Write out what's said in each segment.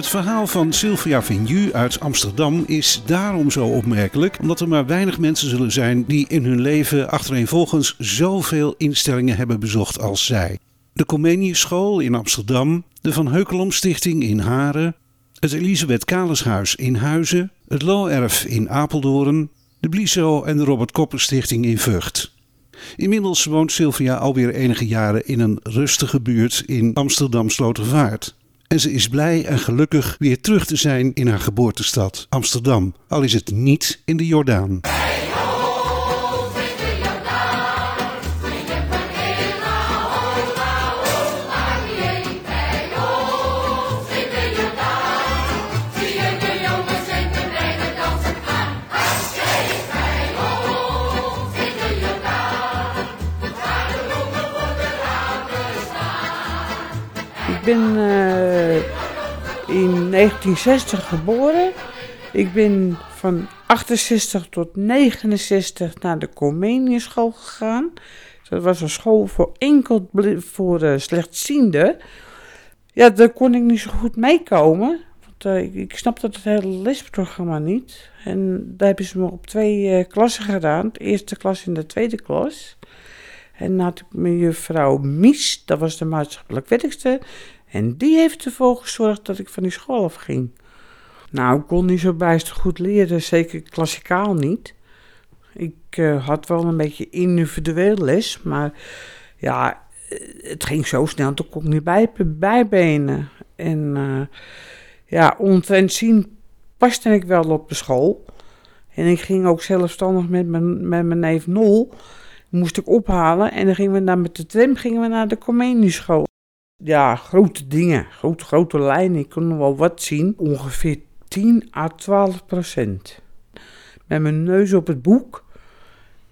Het verhaal van Sylvia Vignu uit Amsterdam is daarom zo opmerkelijk, omdat er maar weinig mensen zullen zijn die in hun leven achtereenvolgens zoveel instellingen hebben bezocht als zij. De Comenius School in Amsterdam, de Van Heukelom Stichting in Haren, het Elisabeth Kaleshuis in Huizen, het Looerf in Apeldoorn, de Bliso en de Robert Kopper Stichting in Vught. Inmiddels woont Sylvia alweer enige jaren in een rustige buurt in Amsterdam Slotervaart. En ze is blij en gelukkig weer terug te zijn in haar geboortestad, Amsterdam, al is het niet in de Jordaan. Ik ben eh, in 1960 geboren. Ik ben van 68 tot 69 naar de Comeniuschool gegaan. Dat was een school voor enkel voor uh, slechtzienden. Ja, daar kon ik niet zo goed meekomen. Want eh, ik, ik snapte het hele lesprogramma niet. En daar hebben ze me op twee klassen gedaan. De eerste klas en de tweede klas. En dan had ik mijn juffrouw Mies, dat was de maatschappelijk werkster. En die heeft ervoor gezorgd dat ik van die school afging. Nou, ik kon niet zo bijster goed leren, zeker klassikaal niet. Ik eh, had wel een beetje individueel les, maar ja, het ging zo snel, kon ik niet bij, bijbenen. En eh, ja, omtrent paste ik wel op de school. En ik ging ook zelfstandig met mijn, met mijn neef Nol, moest ik ophalen. En dan gingen we naar, met de tram gingen we naar de Comenieschool. Ja, grote dingen, grote, grote lijnen. Ik kon nog wel wat zien. Ongeveer 10 à 12 procent. Met mijn neus op het boek.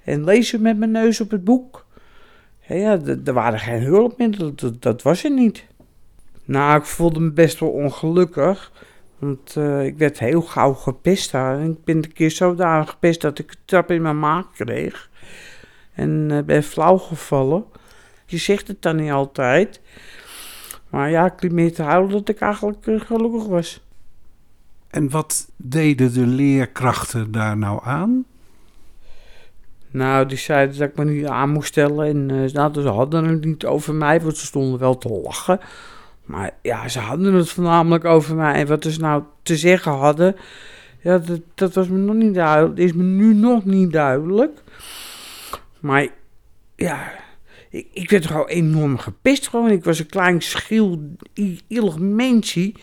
En lezen met mijn neus op het boek. Ja, er waren geen hulpmiddelen, dat, dat was er niet. Nou, ik voelde me best wel ongelukkig. Want eh, ik werd heel gauw gepest. En ik ben een keer zodanig gepest dat ik een trap in mijn maag kreeg. En eh, ben flauw gevallen. Je zegt het dan niet altijd. Maar ja, ik liep meer te huilen dat ik eigenlijk eh, gelukkig was. En wat deden de leerkrachten daar nou aan? Nou, die zeiden dat ik me niet aan moest stellen. En eh, nou, ze hadden het niet over mij, want ze stonden wel te lachen. Maar ja, ze hadden het voornamelijk over mij. En wat ze nou te zeggen hadden, ja, dat, dat was me nog niet duidelijk. is me nu nog niet duidelijk. Maar ja, ik, ik werd gewoon enorm gepest gewoon. Ik was een klein, schil, i- illig mensje.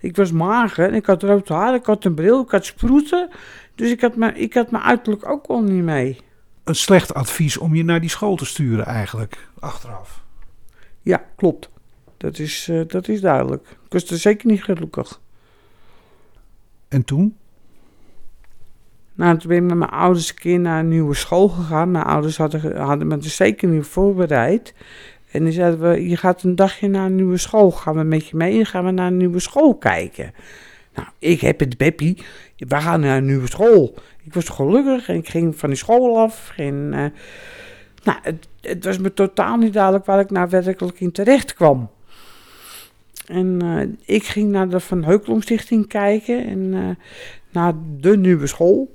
Ik was mager en ik had rood haar, ik had een bril, ik had sproeten. Dus ik had, me, ik had mijn uiterlijk ook al niet mee. Een slecht advies om je naar die school te sturen eigenlijk, achteraf. Ja, klopt. Dat is, eh, dat is duidelijk. Ik was er zeker niet gelukkig. En toen? Nou, toen ben ik met mijn ouders een keer naar een nieuwe school gegaan. Mijn ouders hadden, hadden me er zeker niet voorbereid. En die zeiden we, je gaat een dagje naar een nieuwe school. Gaan we met je mee en gaan we naar een nieuwe school kijken. Nou, ik heb het Beppie. We gaan naar een nieuwe school. Ik was gelukkig en ik ging van die school af. En, eh, nou, het, het was me totaal niet duidelijk waar ik nou werkelijk in terecht kwam. En eh, ik ging naar de Van Heukelom Stichting kijken. En eh, naar de nieuwe school.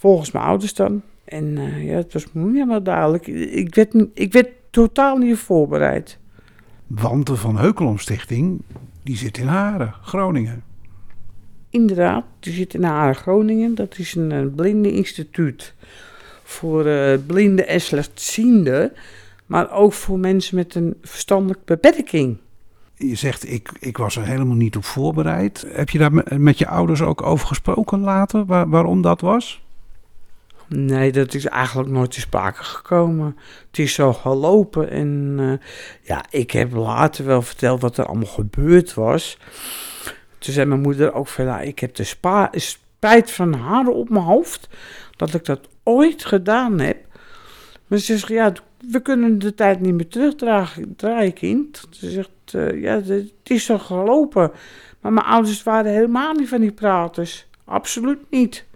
Volgens mijn ouders dan. En eh, ja, het was helemaal duidelijk. Ik werd, ik werd totaal niet voorbereid. Want de Van Heukelom Stichting, die zit in Haren, Groningen. Inderdaad, die zit in Haren Groningen. Dat is een, eh, blinde instituut voor eh blinden en slechtzienden. Maar ook voor mensen met een verstandelijke beperking. Je zegt, ik, ik was er helemaal niet op voorbereid. Heb je daar me- met je ouders ook over gesproken later, waar- waarom dat was? Nee, dat is eigenlijk nooit te sprake gekomen. Het is zo gelopen en eh, ja, ik heb later wel verteld wat er allemaal gebeurd was. Toen zei mijn moeder ook van, ja, ik heb de spa, spijt van haren op mijn hoofd dat ik dat ooit gedaan heb. Maar ze zegt, ja, we kunnen de tijd niet meer terugdraaien, kind. Ze zegt, uh, ja, het is zo gelopen. Maar mijn ouders waren helemaal niet van die praters. Absoluut niet.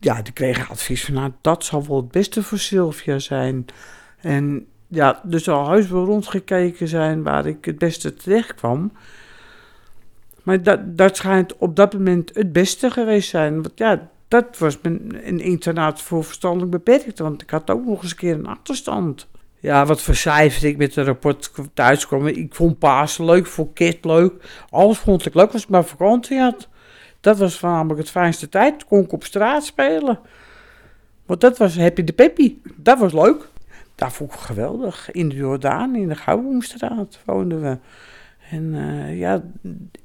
Ja, die kregen advies van, nou, dat zal wel het beste voor Sylvia zijn. En ja, er zal huis wel rondgekeken zijn waar ik het beste terecht kwam. Maar dat, dat schijnt op dat moment het beste geweest zijn. Want ja, dat was een internaat voor verstandelijk beperkt. Want ik had ook nog eens een keer een achterstand. Ja, wat vercijferde ik met het rapport thuis kwam. Ik vond Pasen leuk, vond Kit leuk. Alles vond ik leuk als ik maar vakantie had. Dat was voornamelijk het fijnste tijd. kon ik op straat spelen. Want dat was Happy de Peppy. Dat was leuk. Daar vond ik geweldig. In de Jordaan, in de Gouwboomstraat woonden we. En uh, ja,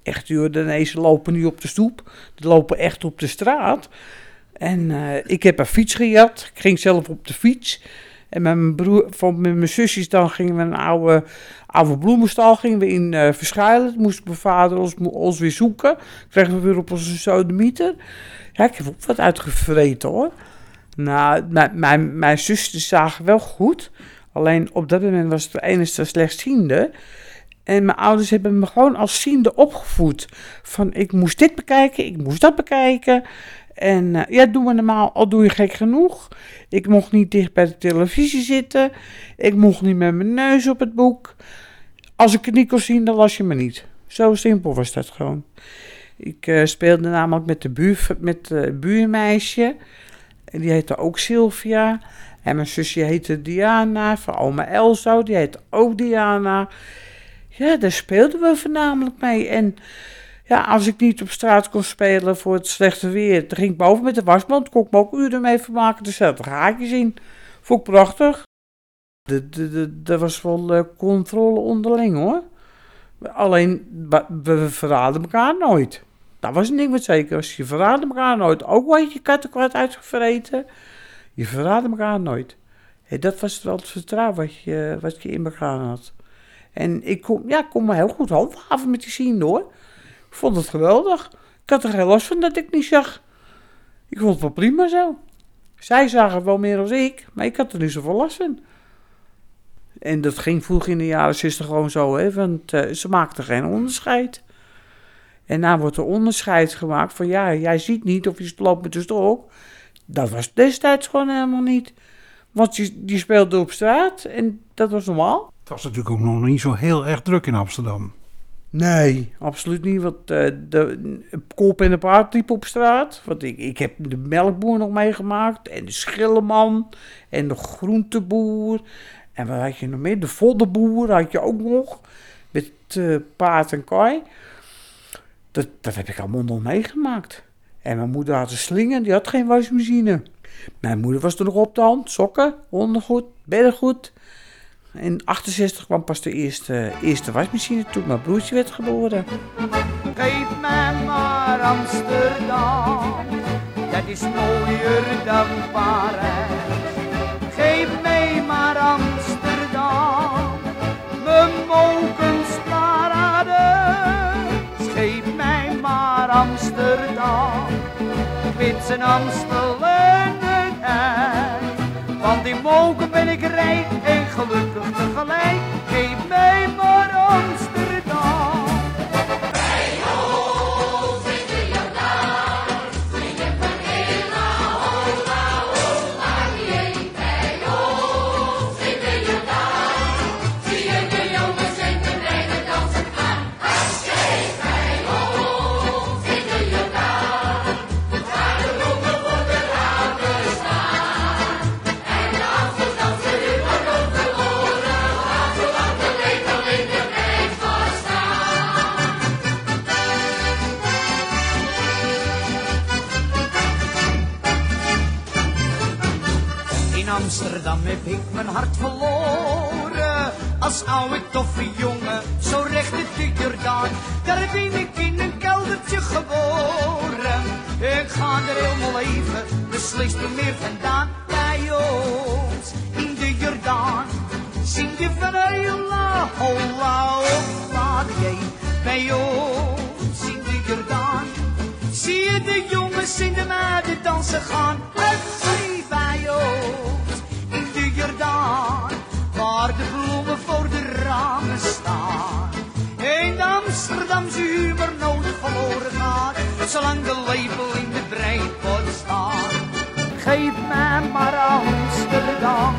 echt Jordanezen lopen nu op de stoep. Die lopen echt op de straat. En uh, ik heb een fiets gejat. Ik ging zelf op de fiets. En met mijn broer, van met mijn zusjes dan gingen we een oude, oude bloemenstal gingen we in uh, verschuilen. Moest mijn vader ons, ons weer zoeken. Kregen we weer op onze sodemieter. Ja, ik heb ook wat uitgevreten hoor. Nou, mijn, mijn, mijn zusjes zagen wel goed. Alleen op dat moment was het de enige slechtziende. En mijn ouders hebben me gewoon als ziende opgevoed. Van ik moest dit bekijken, ik moest dat bekijken. En uh, ja, doen we normaal, al doe je gek genoeg. Ik mocht niet dicht bij de televisie zitten. Ik mocht niet met mijn neus op het boek. Als ik het niet kon zien, dan las je me niet. Zo simpel was dat gewoon. Ik uh, speelde namelijk met de buur, met, uh, buurmeisje. Die heette ook Sylvia. En mijn zusje heette Diana, van oma Elzo, die heette ook Diana. Ja, daar speelden we voornamelijk mee. En ja, als ik niet op straat kon spelen voor het slechte weer, dan ging ik boven met de wasmand, kon ik me ook uren mee vermaken. Er zaten gaatjes in. Vond ik prachtig. Er was wel uh, controle onderling hoor. Alleen, we verraden elkaar nooit. Dat was een ding wat zeker was. Je verraadde elkaar nooit. Ook wat je kattenkwaad uitgevreten. Je verraadde elkaar nooit. Dat was wel het vertrouwen wat je, wat je in elkaar had. En ik kon, ja, kon me heel goed handhaven met die zien hoor. Vond het geweldig. Ik had er geen last van dat ik niet zag. Ik vond het wel prima zo. Zij zagen wel meer dan ik, maar ik had er niet zoveel last van. En dat ging vroeg in de jaren 60 gewoon zo, want uh, ze maakten geen onderscheid. En nou wordt er onderscheid gemaakt van ja, jij ziet niet of je loopt met de stok. Dat was destijds gewoon helemaal niet. Want je, die speelde op straat en dat was normaal. Het was natuurlijk ook nog niet zo heel erg druk in Amsterdam. Nee, absoluut niet. Want uh, de kop en de paard op straat. Want ik, ik heb de melkboer nog meegemaakt. En de schilleman. En de groenteboer. En wat had je nog meer? De voddenboer had je ook nog. Met uh, paard en kooi. Dat, dat heb ik allemaal nog meegemaakt. En mijn moeder had een slinger, die had geen wasmachine. Mijn moeder was er nog op de hand, sokken, ondergoed, beddengoed. In 68 kwam pas de eerste, eerste wasmachine toen mijn broertje werd geboren. Geef mij maar Amsterdam, dat is mooier dan Parijs. Geef mij maar Amsterdam, mijn mokensparadeus. Geef mij maar Amsterdam, wits en Amstel en het. Want in mogen ben ik rijk en gelukkig tegelijk. Geef mij Als oude toffe jongen, zo recht de Jordaan. Daar ben ik in een keldertje geboren. Ik ga er helemaal even, beslist er meer vandaan. Bij ons, in de Jordaan. Zing je van Eula, holla, holla, bij ons, in de Jordaan. gingen de jongens in de meiden dansen gaan. Het schreef bij ons zolang de lepel in de breipot staat. Geef mij maar Amsterdam,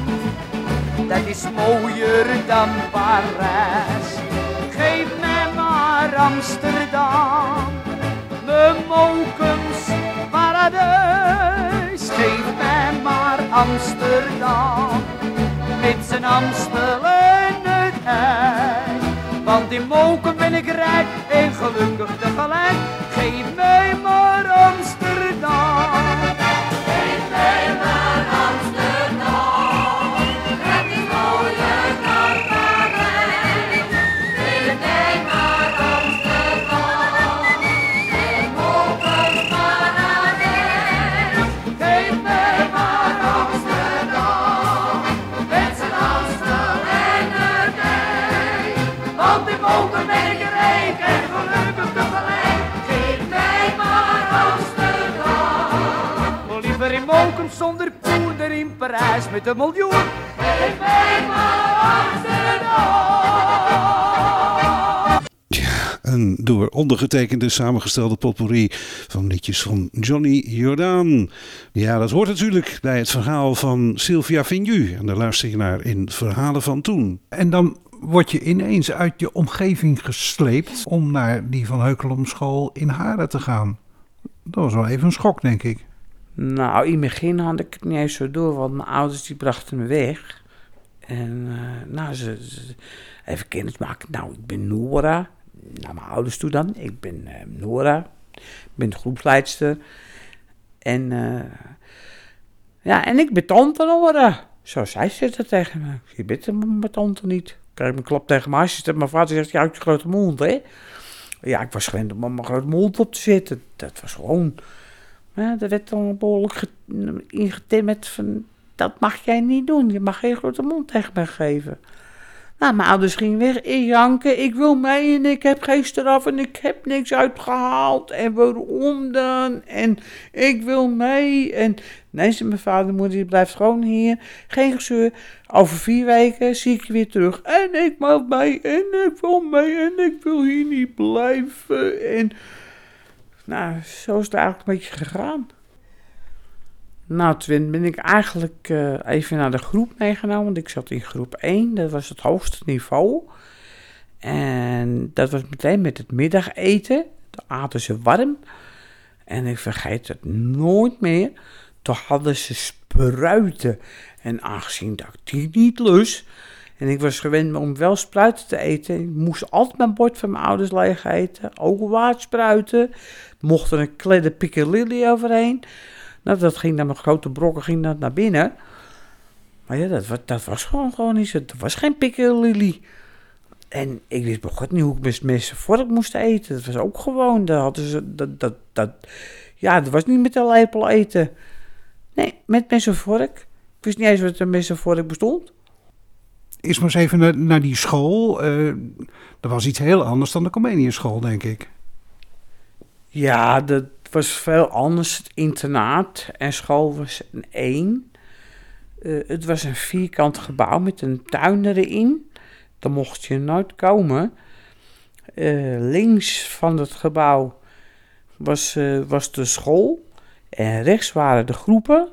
dat is mooier dan Parijs. Geef mij maar Amsterdam, mijn Mokums paradijs. Geef mij maar Amsterdam, met zijn Amstel het ijs. Want in Mokum ben ik rijk en gelukkig tegelijk. Geef mij met een miljoen. Geef mij maar Amsterdam. Een door ondergetekende samengestelde potpourri van liedjes van Johnny Jordaan. Ja, dat hoort natuurlijk bij het verhaal van Sylvia Vignu. En daar luister je naar in Verhalen van Toen. En dan word je ineens uit je omgeving gesleept om naar die Van Heukelom school in Haren te gaan. Dat was wel even een schok, denk ik. Nou, in het begin had ik het niet eens zo door, want mijn ouders die brachten me weg. En eh, nou, ze, even kennis maken. Nou, ik ben Nora. Naar mijn ouders toe dan. Ik ben eh, Nora. Ik ben de groepsleidster. En eh, ja, en ik ben tante Nora. Zo zei ze tegen me. Je bent een- mijn tante niet. Ik krijg mijn klap tegen mijn hartjes. Mijn vader zegt, ja, uit je grote mond, hè. Ja, ik was gewend om mijn grote mond op te zitten. Dat was gewoon... Er werd dan behoorlijk ge- ingetimmerd van... Dat mag jij niet doen. Je mag geen grote mond tegen me geven. Nou, mijn ouders gingen weg. Ik janken, ik wil mee en ik heb geen straf en ik heb niks uitgehaald. En waarom dan? En ik wil mee. En nee, zei mijn vader moeder, je blijft gewoon hier. Geen gezeur. Over vier weken zie ik je weer terug. En ik mag mee en ik wil mee en ik wil hier niet blijven. En nou, zo is het eigenlijk een beetje gegaan. Nou, toen ben ik eigenlijk eh, even naar de groep meegenomen. Want ik zat in groep 1, dat was het hoogste niveau. En dat was meteen met het middageten. Toen aten ze warm. En ik vergeet het nooit meer. Toen hadden ze spruiten. En aangezien dat ik die niet lus. En ik was gewend om wel spruiten te eten. Ik moest altijd mijn bord van mijn ouders leeg eten. Ook waardspruiten. Mocht er een kledde piccalilli overheen. Nou, dat ging dan met grote brokken ging dat naar binnen. Maar ja, dat, dat was gewoon, gewoon niet zo. Dat was geen piccalilli. En ik wist bij niet hoe ik met mijn vork moest eten. Dat was ook gewoon, dat hadden ze, dat, dat, dat, ja, dat was niet met een lepel eten. Nee, met mes en vork. Ik wist niet eens wat een mes en vork bestond. Eerst maar eens even naar, die school. Eh, dat was iets heel anders dan de Comeniuschool, denk ik. Ja, dat was veel anders. Het internaat en school was een één. Eh, het was een vierkant gebouw met een tuin erin. Daar mocht je nooit komen. Eh, links van het gebouw was, eh, was de school. En rechts waren de groepen.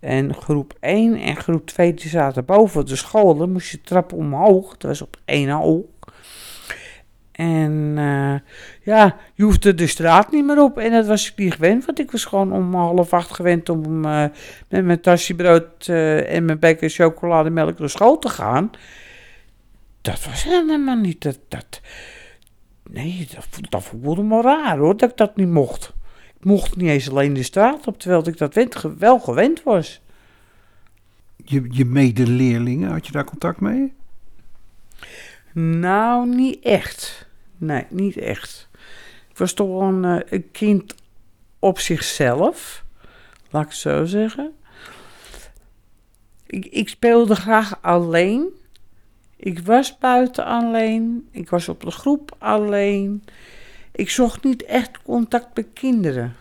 En groep 1 en groep 2 die zaten boven de school. Dan moest je trappen omhoog. Dat was op één hoog. En eh, ja, je hoefde de straat niet meer op. En dat was ik niet gewend, want ik was gewoon om half acht gewend om eh, met mijn tasje brood eh, en mijn beker chocolademelk naar school te gaan. Dat was helemaal niet. Dat, dat, nee, dat, dat voelde me raar hoor, dat ik dat niet mocht. Ik mocht niet eens alleen de straat op, terwijl ik dat wel gewend was. Je, je medeleerlingen, had je daar contact mee? Nou, niet echt. Nee, niet echt. Ik was toch wel een, eh, een kind op zichzelf, laat ik het zo zeggen. Ik, ik speelde graag alleen. Ik was buiten alleen. Ik was op de groep alleen. Ik zocht niet echt contact met kinderen.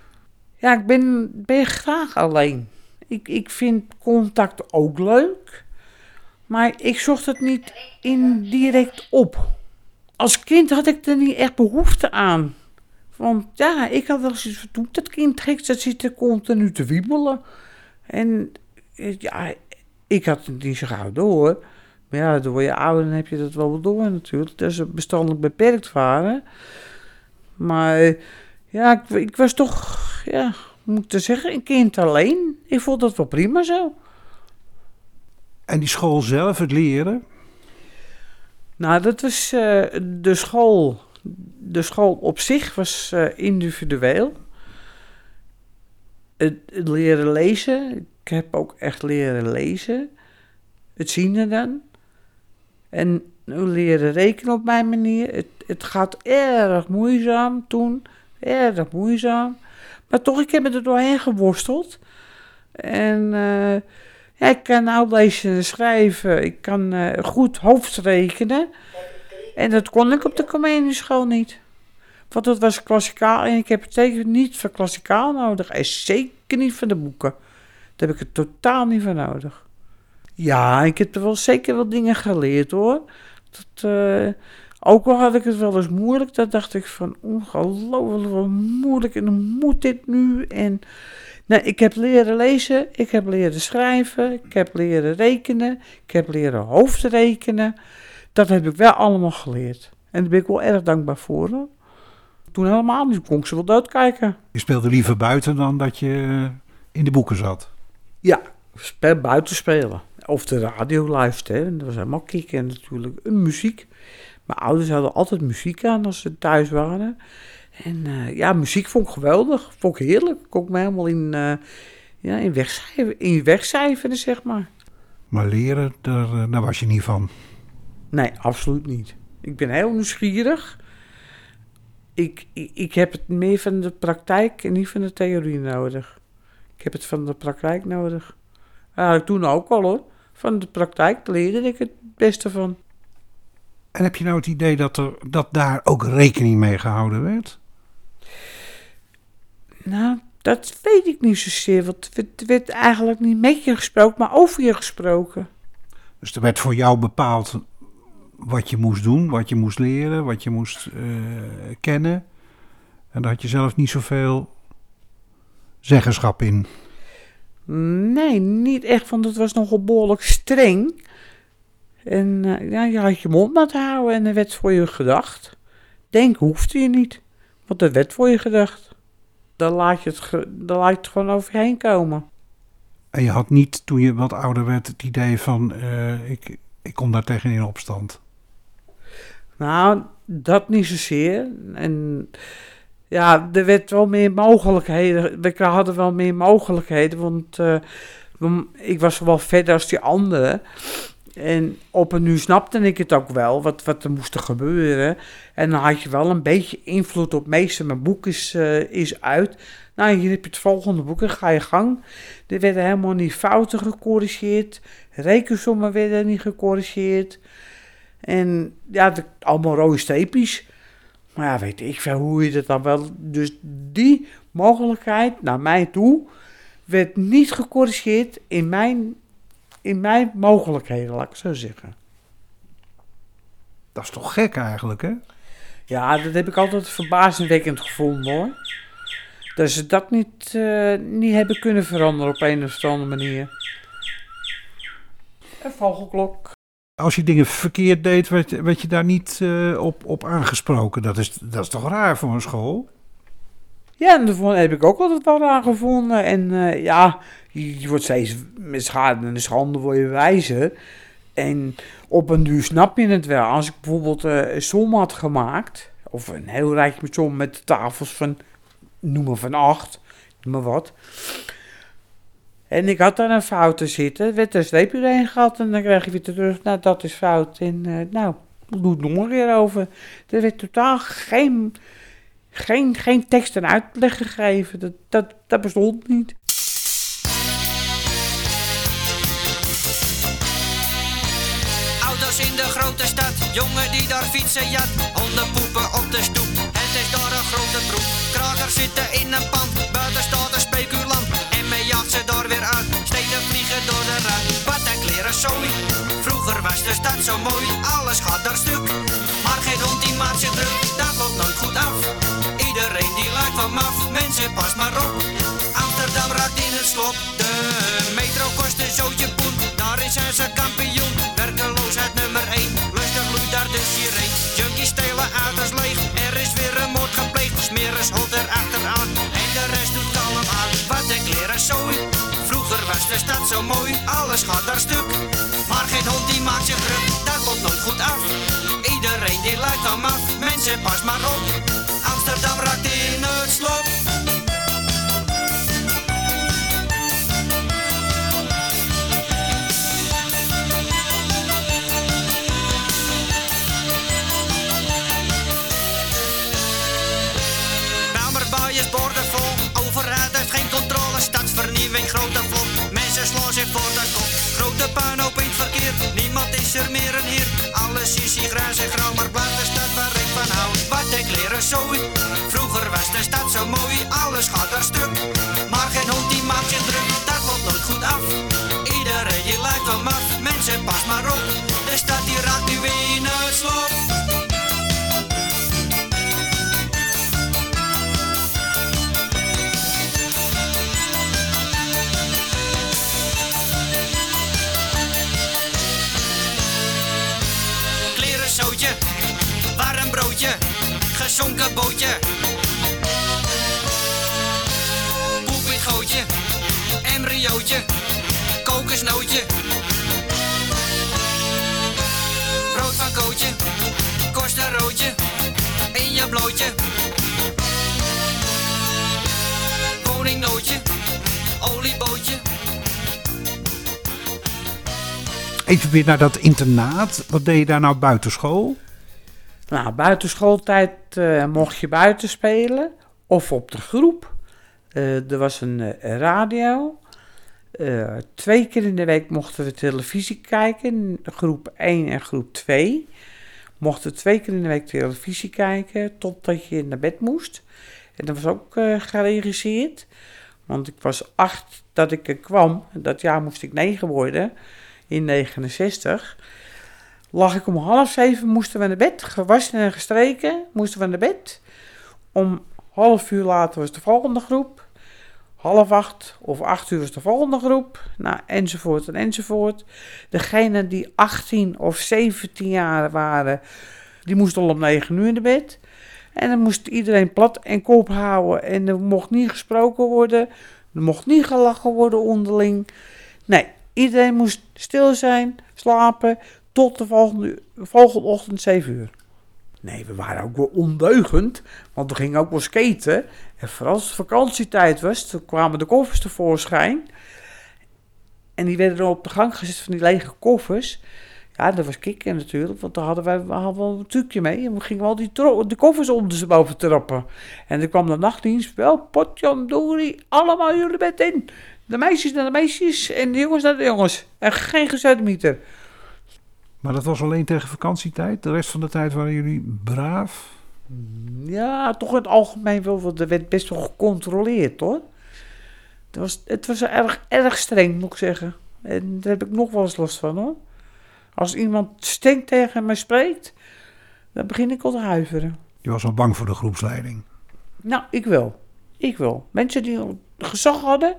Ja, ik ben, graag alleen. Ik, ik vind contact ook leuk. Maar ik zocht het niet indirect op. Als kind had ik er niet echt behoefte aan. Want ja, ik had wel zoiets van, dat kind dat zit er continu te wiebelen. En eh, ja, ik had het niet zo gauw door. Maar ja, door je ouder heb je dat wel door natuurlijk. Dat ze bestandelijk beperkt waren. Maar ja, ik, ik was toch, ja, moet ik zeggen, een kind alleen. Ik vond dat wel prima zo. En die school zelf, het leren, Nou, dat was eh, de school. De school op zich was eh, individueel. Het, het leren lezen. Ik heb ook echt leren lezen. Het zien er dan. En leren rekenen op mijn manier. Het, het gaat erg moeizaam toen. Erg moeizaam. Maar toch, ik heb me er doorheen geworsteld. En eh, ik kan nou lezen en schrijven. Ik kan eh, goed hoofdrekenen. En dat kon ik op de comenieschool niet. Want dat was klassikaal en ik heb het zeker niet voor klassikaal nodig. En zeker niet van de boeken. Daar heb ik het totaal niet voor nodig. Ja, ik heb er wel zeker wel dingen geleerd hoor. Dat, eh, ook al had ik het wel eens moeilijk, dan dacht ik van ongelooflijk wat moeilijk en hoe moet dit nu? En nou, ik heb leren lezen, ik heb leren schrijven, ik heb leren rekenen, ik heb leren hoofdrekenen. Dat heb ik wel allemaal geleerd. En daar ben ik wel erg dankbaar voor. Hoor. Toen helemaal niet, kon ik ze wel doodkijken. je speelde liever buiten dan dat je in de boeken zat. Ja, buiten spelen. Of de radio luisteren. Dat was helemaal kicken natuurlijk. Een muziek. Mijn ouders hadden altijd muziek aan als ze thuis waren. En eh, ja, muziek vond ik geweldig. Vond ik heerlijk. Kon ik me helemaal in, eh ja, in, wegcijferen, in wegcijferen, zeg maar. Maar leren, daar, eh, daar was je niet van. Nee, absoluut niet. Ik ben heel nieuwsgierig. Ik, ik, ik heb het meer van de praktijk en niet van de theorie nodig. Ik heb het van de praktijk nodig. Ja, toen ook al hoor. Van de praktijk leerde ik het beste van. En heb je nou het idee dat, er, dat daar ook rekening mee gehouden werd? Nou, dat weet ik niet zozeer. Want het werd, eigenlijk niet met je gesproken, maar over je gesproken. Dus er werd voor jou bepaald wat je moest doen, wat je moest leren, wat je moest eh, kennen. En daar had je zelf niet zoveel zeggenschap in. Nee, niet echt, want het was nogal behoorlijk streng. En eh, ja, je had je mond maar te houden en er werd voor je gedacht. Denken hoefde je niet, want er werd voor je gedacht. Dan laat je het, dan laat je het gewoon over je heen komen. En je had niet, toen je wat ouder werd, het idee van... eh, ik, ik kom daar tegen in opstand. Nou, dat niet zozeer. En ja, er werd wel meer mogelijkheden. We hadden wel meer mogelijkheden, want eh, ik was wel verder als die anderen. En op en nu snapte ik het ook wel, wat, wat er moest gebeuren. En dan had je wel een beetje invloed op meester. Mijn boek is, eh, is uit. Nou, hier heb je het volgende boek en ga je gang. Er werden helemaal niet fouten gecorrigeerd. Rekensommen werden niet gecorrigeerd. En ja, de, allemaal rode streepjes. Maar ja, weet ik veel hoe je dat dan wel... Dus die mogelijkheid naar mij toe werd niet gecorrigeerd in mijn, in mijn mogelijkheden, laat ik zo zeggen. Dat is toch gek eigenlijk, hè? Ja, dat heb ik altijd verbazingwekkend gevonden hoor. Dat ze dat niet, eh, niet hebben kunnen veranderen op een of andere manier. Een vogelklok. Als je dingen verkeerd deed, werd, werd je daar niet eh, op, op aangesproken. Dat is, dat is toch raar voor een school? Ja, en daarvoor heb ik ook altijd wel raar gevonden. En eh, ja, je, je wordt steeds met schade en schande word je wijzer. En op een duur snap je het wel. Als ik bijvoorbeeld eh, een som had gemaakt, of een heel rijtje met som met tafels van, noem maar van acht, noem maar wat. En ik had daar een fout te zitten, werd er een streepje doorheen gehad en dan krijg je weer terug, nou dat is fout. En eh, nou, doe het nog keer over. Er werd totaal geen geen, geen tekst en uitleg gegeven. Dat, dat, bestond niet. Auto's in de grote stad, jongen die daar fietsen jat. Hondenpoepen op de stoep, het is daar een grote troep. Krakers zitten in een pand, buiten staat een. Daar weer uit, stenen vliegen door de ruit. Wat een kleren zooi, vroeger was de stad zo mooi. Alles gaat daar stuk, maar geen hond die druk. Dat loopt nooit goed af, iedereen die lijkt van maf. Mensen, pas maar op, Amsterdam raakt in het slop. De metro kost een zootje poen, daarin zijn ze kampioen. Werkeloosheid nummer 1, lustig gloeit daar de sirene. Junkies stelen auto's leeg, stad zo mooi. Alles gaat daar stuk, maar geen hond die maakt zich druk. Dat loopt nooit goed af, iedereen die lijkt aan af. Mensen, pas maar op, er meer. Alles is hier grijs en grauw, maar de stad waar ik van hou. Wat ik leren zooi, vroeger was de stad zo mooi, alles gaat er stuk. Maar geen hond die maakt zich druk, dat loopt nooit goed af. Iedereen die lijkt wel maf, mensen pas maar op, de stad die raakt nu in naar dat internaat. Wat deed je daar nou buitenschool? Nou, buitenschooltijd eh, mocht je buiten spelen of op de groep. Eh, er was een eh, radio. Twee keer in de week mochten we televisie kijken, groep 1 en groep 2. Mochten twee keer in de week televisie kijken totdat je naar bed moest. En dat was ook geregisseerd. Want ik was acht dat ik er kwam. Dat jaar moest ik negen worden. In 69. Lag ik om half zeven, moesten we naar bed. Gewassen en gestreken, moesten we naar bed. Om half uur later was de volgende groep. Half acht of acht uur was de volgende groep. Nou, enzovoort en enzovoort. Degenen die 18 of 17 jaar waren, die moesten al om 9 uur naar bed. En dan moest iedereen plat en kop houden. En er mocht niet gesproken worden. Er mocht niet gelachen worden onderling. Nee, iedereen moest stil zijn, slapen. Tot de volgende, volgende ochtend 7 uur. Nee, we waren ook wel ondeugend. Want we gingen ook wel skaten. En vooral als het vakantietijd was, toen kwamen de koffers tevoorschijn. En die werden dan op de gang gezet van die lege koffers. Ja, dat was kicken natuurlijk, want daar hadden wij we hadden wel een trucje mee. En we gingen wel die de koffers ondersteboven trappen. En er kwam de nachtdienst, wel, potjandori, allemaal jullie bed in. De meisjes naar de meisjes en de jongens naar de jongens. En geen gezudemieter. Maar dat was alleen tegen vakantietijd. De rest van de tijd waren jullie braaf. Ja, toch in het algemeen wel, want er werd best wel gecontroleerd hoor. Het was, het was erg, erg streng, moet ik zeggen. En daar heb ik nog wel eens last van hoor. Als iemand streng tegen mij spreekt, dan begin ik al te huiveren. Je was wel bang voor de groepsleiding. Nou, ik wel. Ik wel. Mensen die gezag hadden,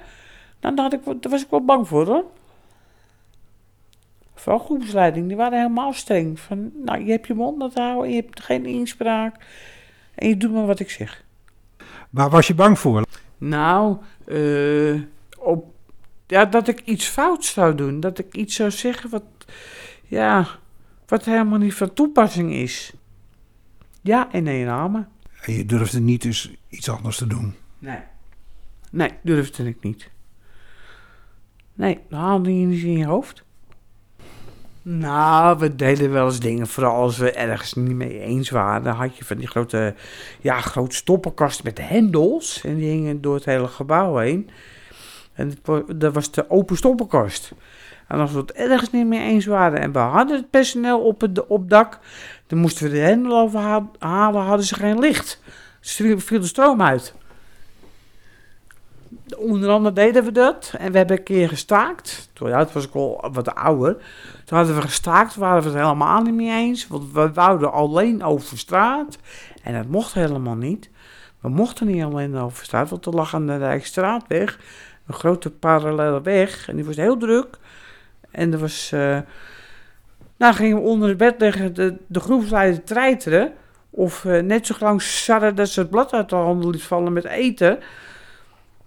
nou, daar, had ik, daar was ik wel bang voor hoor. Vooral groepsleiding, die waren helemaal streng. Van, nou, je hebt je mond het houden, je hebt geen inspraak. En je doet maar wat ik zeg. Waar was je bang voor? Nou, eh, op, ja, dat ik iets fouts zou doen. Dat ik iets zou zeggen wat, ja, wat helemaal niet van toepassing is. Ja en nee namen. En je durfde niet eens iets anders te doen. Nee. Nee, durfde ik niet. Nee, dat haalde je niet in je hoofd. Nou, we deden wel eens dingen, vooral als we ergens niet mee eens waren. Dan had je van die grote, ja, grote stoppenkast met hendels. En die hingen door het hele gebouw heen. En dat was de open stoppenkast. En als we het ergens niet mee eens waren en we hadden het personeel op het op dak, dan moesten we de hendel overhalen, hadden ze geen licht. stre- viel de stroom uit. Onder andere deden we dat. En we hebben een keer gestaakt. Toen ja, was ik al wat ouder. Toen hadden we gestaakt, waren we het helemaal niet mee eens. Want we wouden alleen over straat. En dat mocht helemaal niet. We mochten niet alleen over straat, want er lag aan de Rijksstraatweg een grote parallele weg. En die was heel druk. En er was... eh nou gingen we onder het bed liggen de, de groepsleider treiteren. Of eh, net zo lang sarren dat ze het blad uit de handen liet vallen met eten.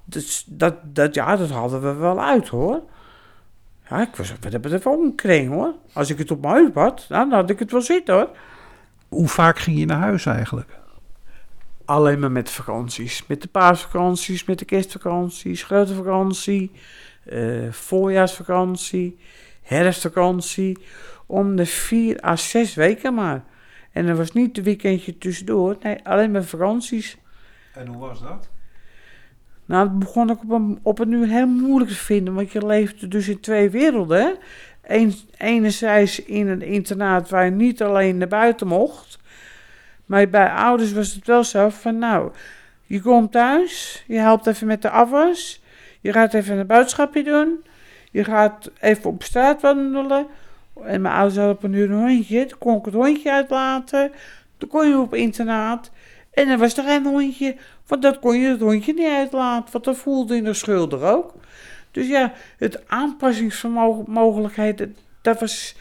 Dus dat, dat, ja, dat hadden we wel uit hoor. Ja, ik was wat een kring hoor. Als ik het op mijn heup had, dan had ik het wel zitten hoor. Hoe vaak ging je naar huis eigenlijk? Alleen maar met vakanties. Met de paasvakanties, met de kerstvakanties, grote vakantie, eh, voorjaarsvakantie, herfstvakantie. Om de vier à zes weken maar. En er was niet een weekendje tussendoor. Nee, alleen maar vakanties. En hoe was dat? Nou, dat begon ik op op een uur heel moeilijk te vinden. Want je leefde dus in twee werelden. Eén, enerzijds in een internaat waar je niet alleen naar buiten mocht. Maar bij ouders was het wel zo van, nou, je komt thuis, je helpt even met de afwas, je gaat even een boodschapje doen, je gaat even op straat wandelen. En mijn ouders hadden op een uur een hondje, toen kon ik het hondje uitlaten, toen kon je op internaat. En dan was er geen hondje, want dat kon je het hondje niet uitlaten, want dat voelde in de schulder ook. Dus ja, het aanpassingsvermogelijkheid, dat, was,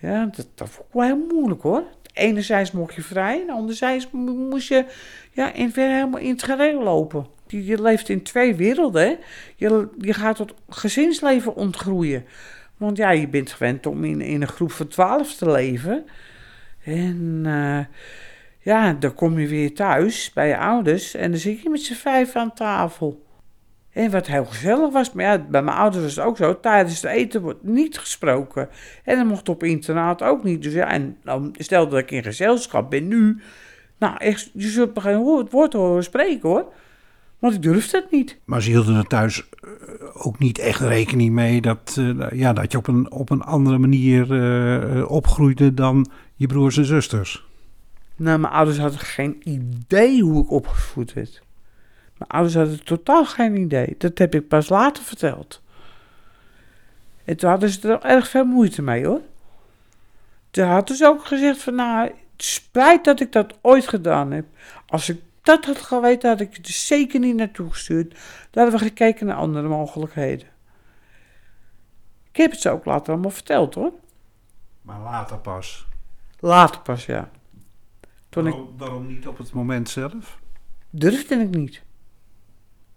ja, dat, dat vond ik wel heel moeilijk hoor. Enerzijds mocht je vrij, en anderzijds mo- moest je ja, in helemaal in het gereel lopen. Je, leeft in twee werelden. Je, je gaat tot gezinsleven ontgroeien. Want ja, je bent gewend om in, in een groep van twaalf te leven. En eh, ja, dan kom je weer thuis bij je ouders en dan zit je met z'n vijf aan tafel. En wat heel gezellig was, maar ja, bij mijn ouders was het ook zo, tijdens het eten wordt niet gesproken. En dat mocht op internaat ook niet. Dus ja, en nou, stel dat ik in gezelschap ben nu, nou echt, je zult me geen woord horen spreken hoor. Want ik durfde het niet. Maar ze hielden er thuis eh, ook niet echt rekening mee dat, eh, ja, dat je op een, op een andere manier eh, opgroeide dan je broers en zusters. Nou, mijn ouders hadden geen idee hoe ik opgevoed werd. Mijn ouders hadden totaal geen idee. Dat heb ik pas later verteld. En toen hadden ze er erg veel moeite mee hoor. Toen hadden ze ook gezegd van nou, het spijt dat ik dat ooit gedaan heb. Als ik dat had geweten, had ik je er zeker niet naartoe gestuurd. Dan hadden we gekeken naar andere mogelijkheden. Ik heb het ze ook later allemaal verteld hoor. Maar later pas. Later pas, ja. Toen ik waarom, niet op het moment zelf? durfde ik niet.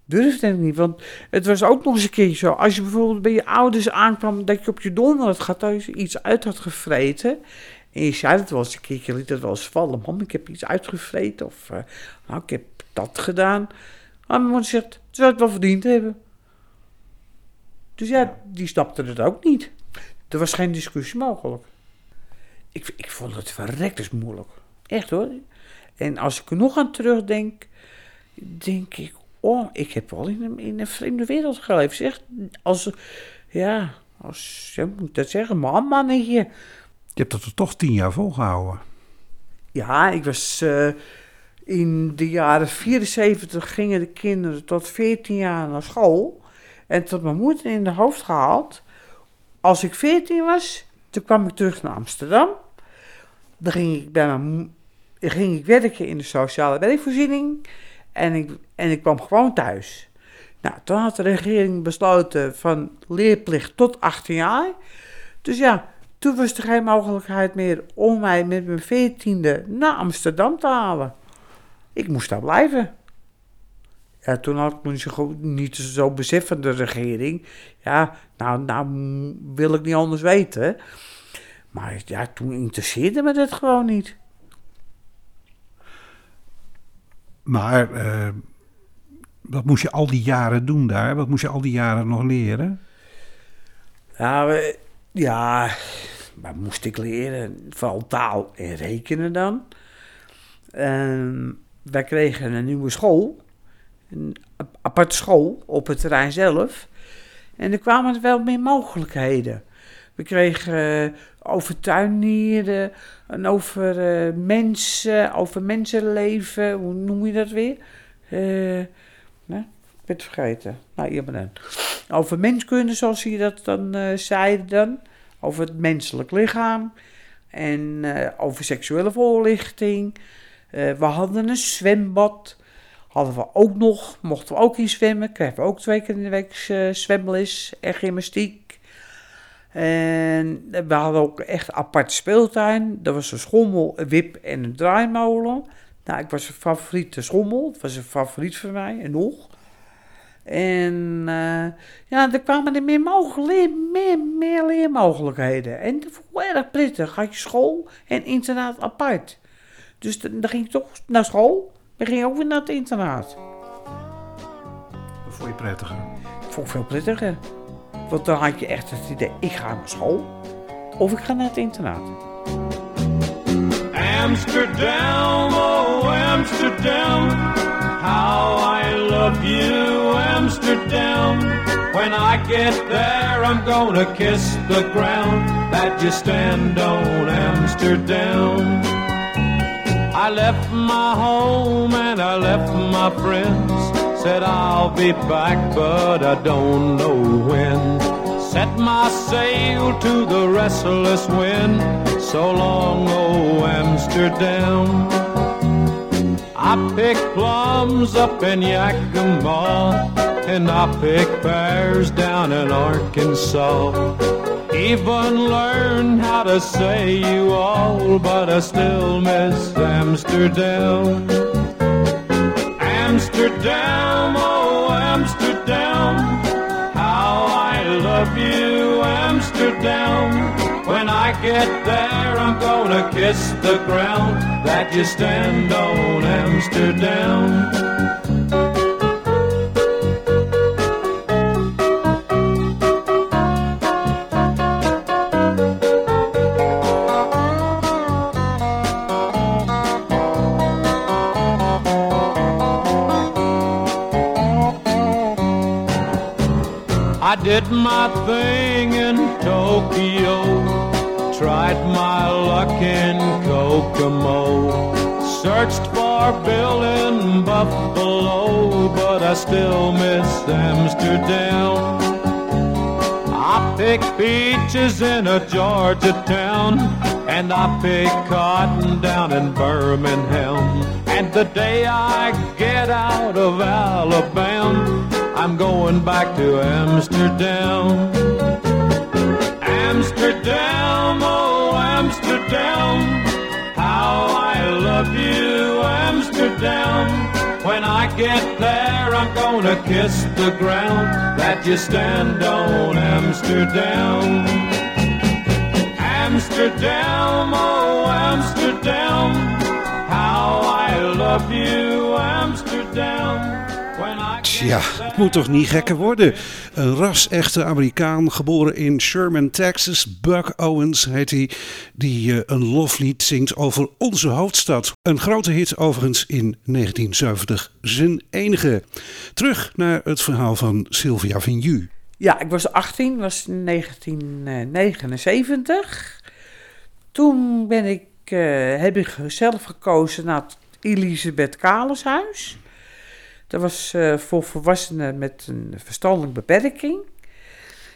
Durfde ik niet, want het was ook nog eens een keer zo. Als je bijvoorbeeld bij je ouders aankwam dat je op je donder had gehad, dat je iets uit had gevreten. En je zei dat wel eens een keertje, je liet het wel eens vallen. Mam, ik heb iets uitgevreten of eh, nou, ik heb dat gedaan. Maar mijn moeder zegt, ze zou het wel verdiend hebben. Dus ja, die snapte het ook niet. Er was geen discussie mogelijk. Ik, ik vond het verrekt moeilijk. Echt hoor. En als ik er nog aan terugdenk, denk ik, oh, ik heb wel in een, in een vreemde wereld geleefd. Zeg, als, ja, als, ja, moet ik dat zeggen, man, mannetje. Je hebt het er toch tien jaar volgehouden. Ja, ik was eh, in de jaren 74 gingen de kinderen tot 14 jaar naar school. En tot mijn moeder in de hoofd gehaald. Als ik 14 was, toen kwam ik terug naar Amsterdam. Dan ging ik, bij mijn, ging ik werken in de sociale werkvoorziening. En ik, en ik kwam gewoon thuis. Nou, toen had de regering besloten van leerplicht tot 18 jaar. Dus ja, toen was er geen mogelijkheid meer om mij met mijn veertiende naar Amsterdam te halen. Ik moest daar blijven. Ja, toen had ik me niet zo, niet zo besef van de regering. Ja, nou, nou wil ik niet anders weten. Maar ja, toen interesseerde me dat gewoon niet. Maar eh, wat moest je al die jaren doen daar? Wat moest je al die jaren nog leren? We- ja, maar moest ik leren, vooral taal en rekenen dan. En wij kregen een nieuwe school, een ap- aparte school op het terrein zelf. En er kwamen wel meer mogelijkheden. We kregen over tuinieren en over eh, mensen, over mensenleven. Hoe noem je dat weer? Eh, nee, ik ben het vergeten. Nou, hier dan. Over menskunde, zoals je dat dan eh zeiden dan. Over het menselijk lichaam. En eh, over seksuele voorlichting. Eh, we hadden een zwembad. Hadden we ook nog, mochten we ook in zwemmen. Kregen we ook twee keer in de week eh, zwemles en gymnastiek. En we hadden ook echt een apart speeltuin. Er was een schommel, een wip en een draaimolen. Nou, ik was een favoriete schommel. Het was een favoriet van mij en nog. En eh, ja, er kwamen er meer, mogelijk, meer, meer leermogelijkheden. En dat vond ik erg prettig. Had je school en internaat apart. Dus dan dan ging ik toch naar school. Dan ging ik ook weer naar het internaat. Dat vond je prettiger. Dat vond ik veel prettiger. Want dan had je echt het idee, ik ga naar school. Of ik ga naar het internaat. Amsterdam, oh Amsterdam, how I love you, Amsterdam. When I get there, I'm gonna kiss the ground that you stand on, Amsterdam. I left my home and I left my friends. Said I'll be back, but I don't know when. Set my sail to the restless wind. So long, oh Amsterdam. I pick plums up in Yakima, and I pick pears down in Arkansas. Even learned how to say you all, but I still miss Amsterdam. Amsterdam, oh Amsterdam, how I love you, Amsterdam. When I get there, I'm gonna kiss the ground that you stand on, Amsterdam. I did my thing in Tokyo, tried my luck in Kokomo, searched for Bill in Buffalo, but I still miss Amsterdam. I pick peaches in a Georgia town, and I pick cotton down in Birmingham. And the day I get out of Alabama, I'm going back to Amsterdam. Amsterdam, oh Amsterdam, how I love you, Amsterdam. When I get there, I'm gonna kiss the ground that you stand on, Amsterdam. Amsterdam, oh Amsterdam, how I love you. Tja, het moet toch niet gekker worden. Een ras-echte Amerikaan, geboren in Sherman, Texas. Buck Owens heet hij, die eh, een loflied zingt over onze hoofdstad. Een grote hit overigens in 1970. Zijn enige. Terug naar het verhaal van Sylvia Vigneault. Ja, ik was 18, was in 1979. Toen ben ik, eh, heb ik zelf gekozen naar het Elisabeth Kalenshuis. Dat was eh, voor volwassenen met een verstandelijke beperking.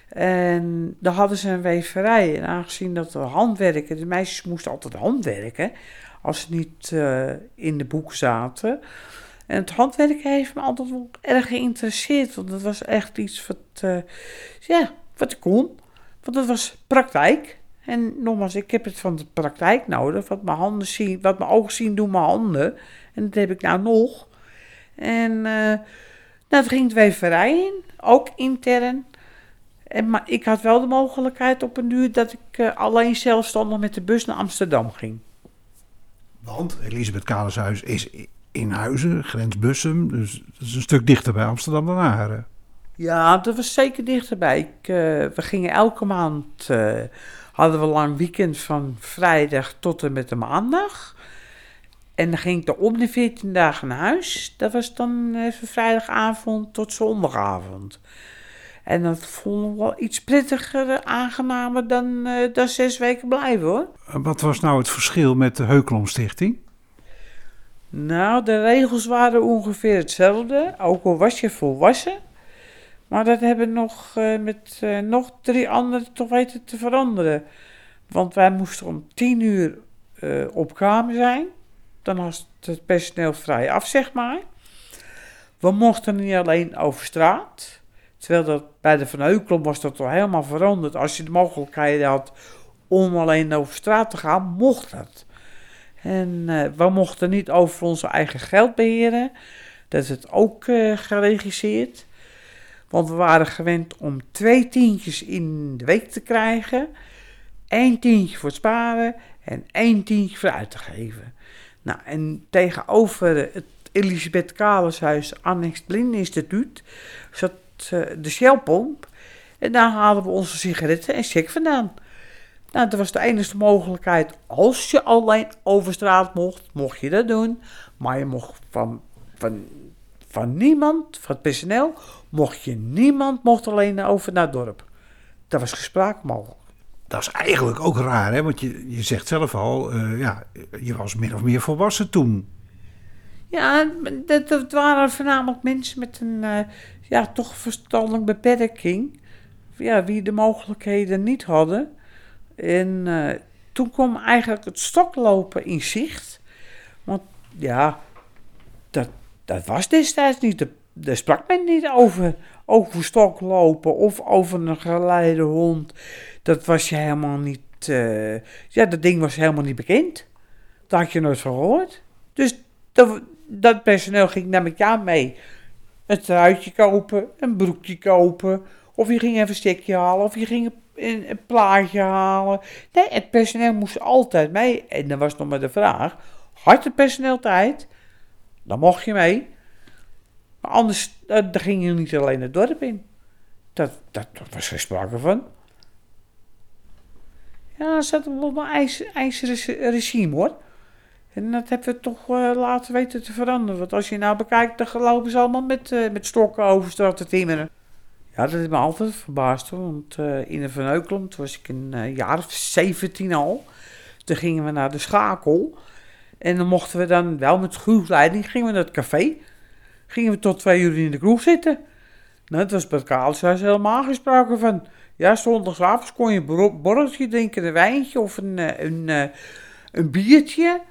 En daar hadden ze een weverij. En aangezien dat we handwerken, de meisjes moesten altijd handwerken als ze niet eh, in de boek zaten. En het handwerken heeft me altijd wel erg geïnteresseerd, want dat was echt iets wat, eh, ja, wat ik kon. Want dat was praktijk. En nogmaals, ik heb het van de praktijk nodig. Wat mijn handen zien, wat mijn ogen zien, doen mijn handen. En dat heb ik nou nog. En eh nou, daar ging de weverij in, ook intern. En, maar ik had wel de mogelijkheid op een duur dat ik eh, alleen zelfstandig met de bus naar Amsterdam ging. Want Elisabeth Kalenshuis is in Huizen, grens Bussum. Dus dat is een stuk dichter bij Amsterdam dan Haren. Ja, dat was zeker dichterbij. Ik, eh, we gingen elke maand, hadden we een lang weekend van vrijdag tot en met de maandag. En dan ging ik er om de 14 dagen naar huis. Dat was dan even vrijdagavond tot zondagavond. En dat vonden we wel iets prettiger, eh, aangenamer dan, eh, dan zes weken blijven hoor. Wat was nou het verschil met de Heukelom Stichting? Nou, de regels waren ongeveer hetzelfde, ook al was je volwassen. Maar dat hebben we nog eh, met eh, nog drie anderen toch weten te veranderen. Want wij moesten om tien uur eh, op kamer zijn. Dan was het personeel vrij af, zeg maar. We mochten niet alleen over straat. Terwijl dat bij de Van Heukelom was dat al helemaal veranderd. Als je de mogelijkheid had om alleen over straat te gaan, mocht dat. En eh, we mochten niet over onze eigen geld beheren. Dat is het ook eh, geregisseerd. Want we waren gewend om twee tientjes in de week te krijgen. Eén tientje voor het sparen en één tientje voor uit te geven. Nou, en tegenover het Elisabeth Kalenshuis Annex Blindeninstituut zat eh, de Shellpomp. En daar haalden we onze sigaretten en check vandaan. Nou, dat was de enige mogelijkheid. Als je alleen over straat mocht, mocht je dat doen. Maar je mocht van, van, van niemand, van het personeel, mocht je niemand mocht alleen over naar het dorp. Dat was gespraak mogelijk. Dat is eigenlijk ook raar, hè? Want je, je zegt zelf al, eh, ja, je was min of meer volwassen toen. Ja, dat, waren voornamelijk mensen met een eh, ja, toch verstandelijke beperking. Ja, wie de mogelijkheden niet hadden. En eh, toen kwam eigenlijk het stoklopen in zicht. Want ja, dat, dat was destijds niet. Daar- Daar sprak men niet over. Over stoklopen of over een geleide hond. Dat was je helemaal niet. eh, ja, dat ding was helemaal niet bekend. Daar had je nooit van gehoord. Dus dat, dat personeel ging naar elkaar mee. Een truitje kopen, een broekje kopen. Of je ging even een stekje halen, of je ging een, een plaatje halen. Nee, het personeel moest altijd mee. En dan was nog maar de vraag: had het personeel tijd? Dan mocht je mee. Anders eh, dan ging niet alleen het dorp in. Dat, dat, dat was geen sprake van. Ja, er zat wel een ijs, regime hoor. En dat hebben we toch eh, laten weten te veranderen. Want als je nou bekijkt, dan lopen ze allemaal met, eh, met stokken over straat timmeren. Ja, dat heeft me altijd verbaasd hoor. Want eh, in de Van toen was ik een eh, jaar of 17 al. Toen gingen we naar de schakel. En dan mochten we dan wel met groepsleiding, gingen we naar het café. Gingen we tot twee uur in de kroeg zitten. Nou, dat was bij Kaalshuis helemaal gesproken van. Ja, zondagsavonds kon je een borreltje drinken, een wijntje of een, eh, een, eh, een biertje.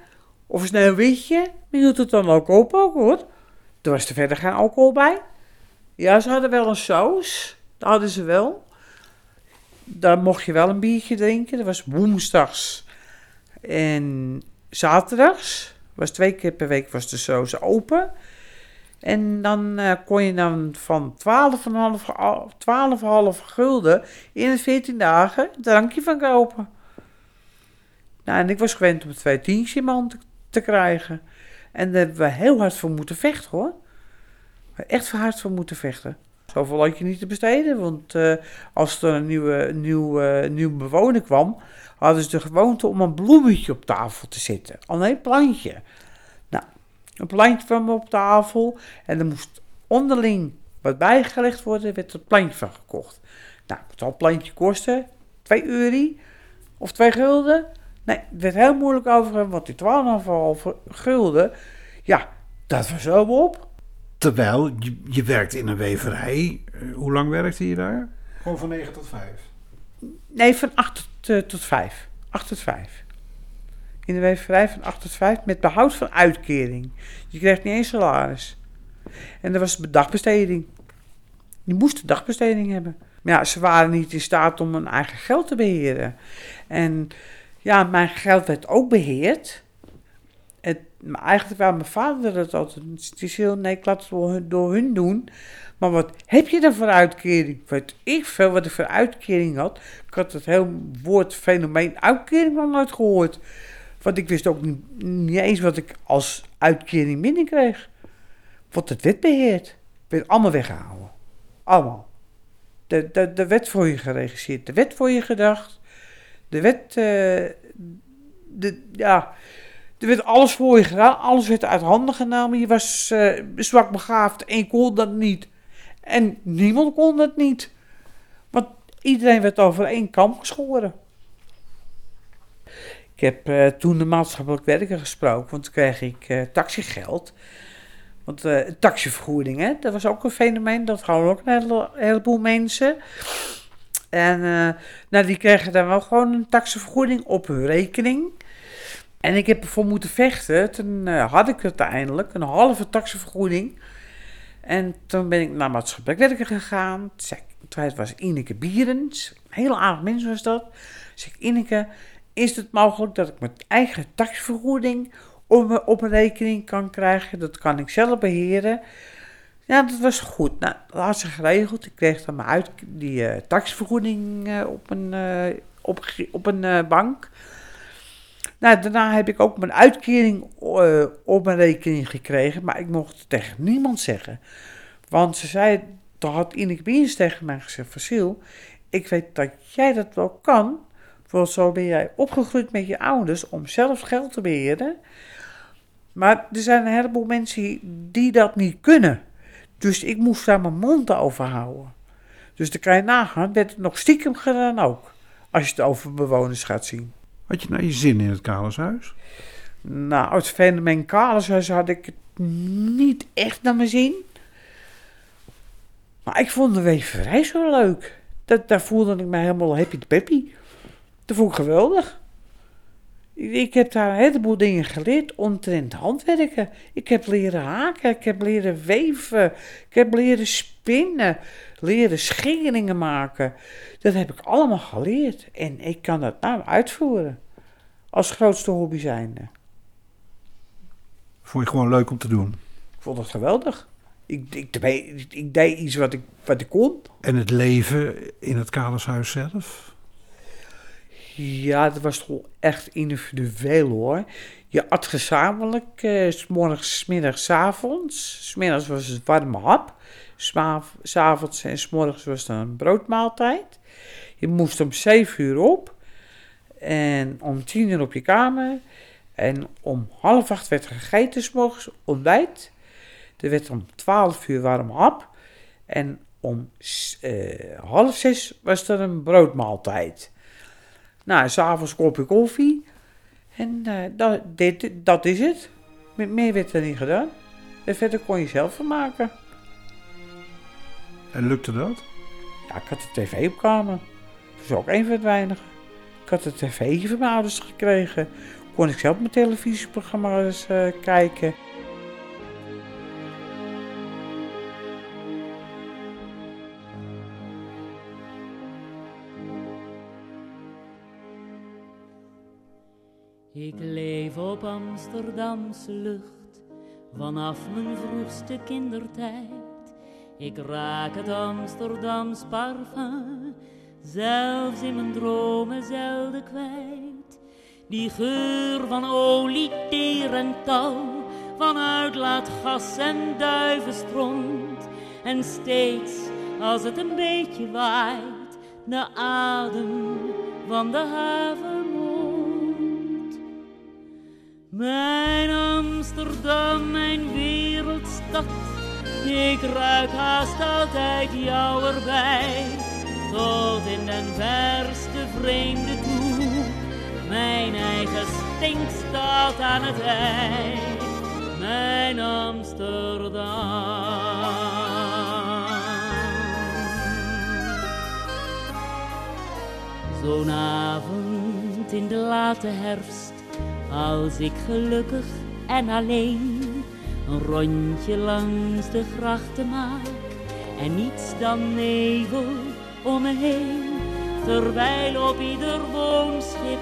Of een sneeuwwitje. Maar hield het dan ook op ook hoor. Er was er verder geen alcohol bij. Ja, ze hadden wel een saus. Dat hadden ze wel. Daar mocht je wel een biertje drinken. Dat was woensdags en zaterdags. Was twee keer per week was de saus open. En dan eh, kon je dan van 12,5 al- 12,5 gulden in de 14 dagen een drankje van kopen. Nou, en ik was gewend om twee tientjes in mijn hand te, krijgen. En daar hebben we heel hard voor moeten vechten hoor. Echt voor hard voor moeten vechten. Zoveel had je niet te besteden, want eh, als er een nieuwe, nieuw, nieuw bewoner kwam, hadden ze de gewoonte om een bloemetje op tafel te zetten. Alleen een plantje. Een plantje kwam op tafel en er moest onderling wat bijgelegd worden, werd er plantje van gekocht. Nou, wat zal een plantje kosten? 2 euro of 2 gulden? Nee, het werd heel moeilijk over, want die 12,5 gulden, ja, dat was zo op. Terwijl je, je werkt in een weverij. Eh, hoe lang werkte je daar? Gewoon van 9 tot 5. Nee, van 8 tot, eh, tot 5. 8 tot 5. In de weverij van 8 tot 5 met behoud van uitkering. Je kreeg niet eens salaris. En er was dagbesteding. Je moest dagbesteding hebben. Maar ja, ze waren niet in staat om hun eigen geld te beheren. En ja, mijn geld werd ook beheerd. Het, maar eigenlijk wou mijn vader het altijd. Het heel, nee, ik laat het door hun, door hun doen. Maar wat heb je dan voor uitkering? Weet ik veel wat ik voor uitkering had. Ik had het hele woord fenomeen uitkering nog nooit gehoord. Want ik wist ook niet, eens wat ik als uitkering binnenkreeg. Want het werd beheerd. Werd allemaal weggehouden. Allemaal. De, de, de wet voor je geregisseerd. De wet voor je gedacht. De wet... eh, de, ja... Er werd alles voor je gedaan. Alles werd uit handen genomen. Je was eh, zwak begaafd en kon dat niet. En niemand kon dat niet. iedereen werd over één kam geschoren. Ik heb eh, toen de maatschappelijk werker gesproken, want toen kreeg ik eh, taxigeld. Want eh taxivergoeding, hè, dat was ook een fenomeen. Dat hadden ook een hele- heleboel mensen. En nou, die kregen dan wel gewoon een taxivergoeding op hun rekening. En ik heb ervoor moeten vechten. Toen had ik uiteindelijk een halve taxivergoeding. En toen ben ik naar maatschappelijk werker gegaan. Toen was Ineke Bierens. Een heel aardig mens was dat. Ik, Ineke, is het mogelijk dat ik mijn eigen taxivergoeding op, mijn- op een rekening kan krijgen? Dat kan ik zelf beheren. Ja, dat was goed. Nou, dat had ze geregeld. Ik kreeg dan mijn uit, die eh, taxivergoeding eh, op een, eh, op, op een bank. Nou, daarna heb ik ook mijn uitkering op mijn rekening gekregen, maar ik mocht het tegen niemand zeggen. Want ze zei, toen had Ineke Biens tegen mij gezegd, Vasil, ik weet dat jij dat wel kan, want zo ben jij opgegroeid met je ouders om zelf geld te beheren. Maar er zijn een heleboel mensen die dat niet kunnen. Dus ik moest daar mijn mond over houden. Dus dan kan je nagaan, werd het nog stiekem gedaan ook. Als je het over bewoners gaat zien. Had je nou je zin in het Kalershuis? Nou, het fenomeen Kaleshuis had ik het niet echt naar mijn zin. Maar ik vond de weverij zo leuk. Dat, daar voelde ik me helemaal happy peppy. Dat vond ik geweldig. Ik, heb daar een heleboel dingen geleerd omtrent handwerken. Ik heb leren haken, ik heb leren weven, ik heb leren spinnen, leren scheringen maken. Dat heb ik allemaal geleerd. En ik kan dat nou uitvoeren. Als grootste hobby zijnde. Vond je gewoon leuk om te doen? Ik vond het geweldig. Ik, ik, ik, ik deed iets wat ik, wat ik kon. En het leven in het Kalershuis zelf? Ja, dat was toch echt individueel hoor. Je at gezamenlijk, eh, s morgens, middags, s avonds. S middags was het warme hap. Sma- S avonds en s morgens was het een broodmaaltijd. Je moest om 7 uur op. En om 10 uur op je kamer. En om half acht werd er gegeten, s ontbijt. Er werd om 12 uur warm hap. En om eh, half zes was er een broodmaaltijd. Nou, s'avonds kopje koffie. En eh, dat, dit, dat is het. Met meer werd er niet gedaan. En verder kon je zelf van maken. En lukte dat? Ja, ik had de tv op kamer. Dat was ook een van het weinige. Ik had een tv'tje van mijn ouders gekregen. Kon ik zelf mijn televisieprogramma's eh, kijken. Ik leef op Amsterdamse lucht vanaf mijn vroegste kindertijd. Ik raak het Amsterdams parfum zelfs in mijn dromen zelden kwijt. Die geur van olie, teer en touw, van uitlaatgas en duivenstront. En steeds als het een beetje waait, de adem van de havenmond. Mijn Amsterdam, mijn wereldstad, ik ruik haast altijd jou erbij. Tot in den verste vreemde toe, mijn eigen stink staat aan het ei. Mijn Amsterdam. Zo'n avond in de late herfst, als ik gelukkig en alleen een rondje langs de grachten maak en niets dan nevel om me heen. Terwijl op ieder woonschip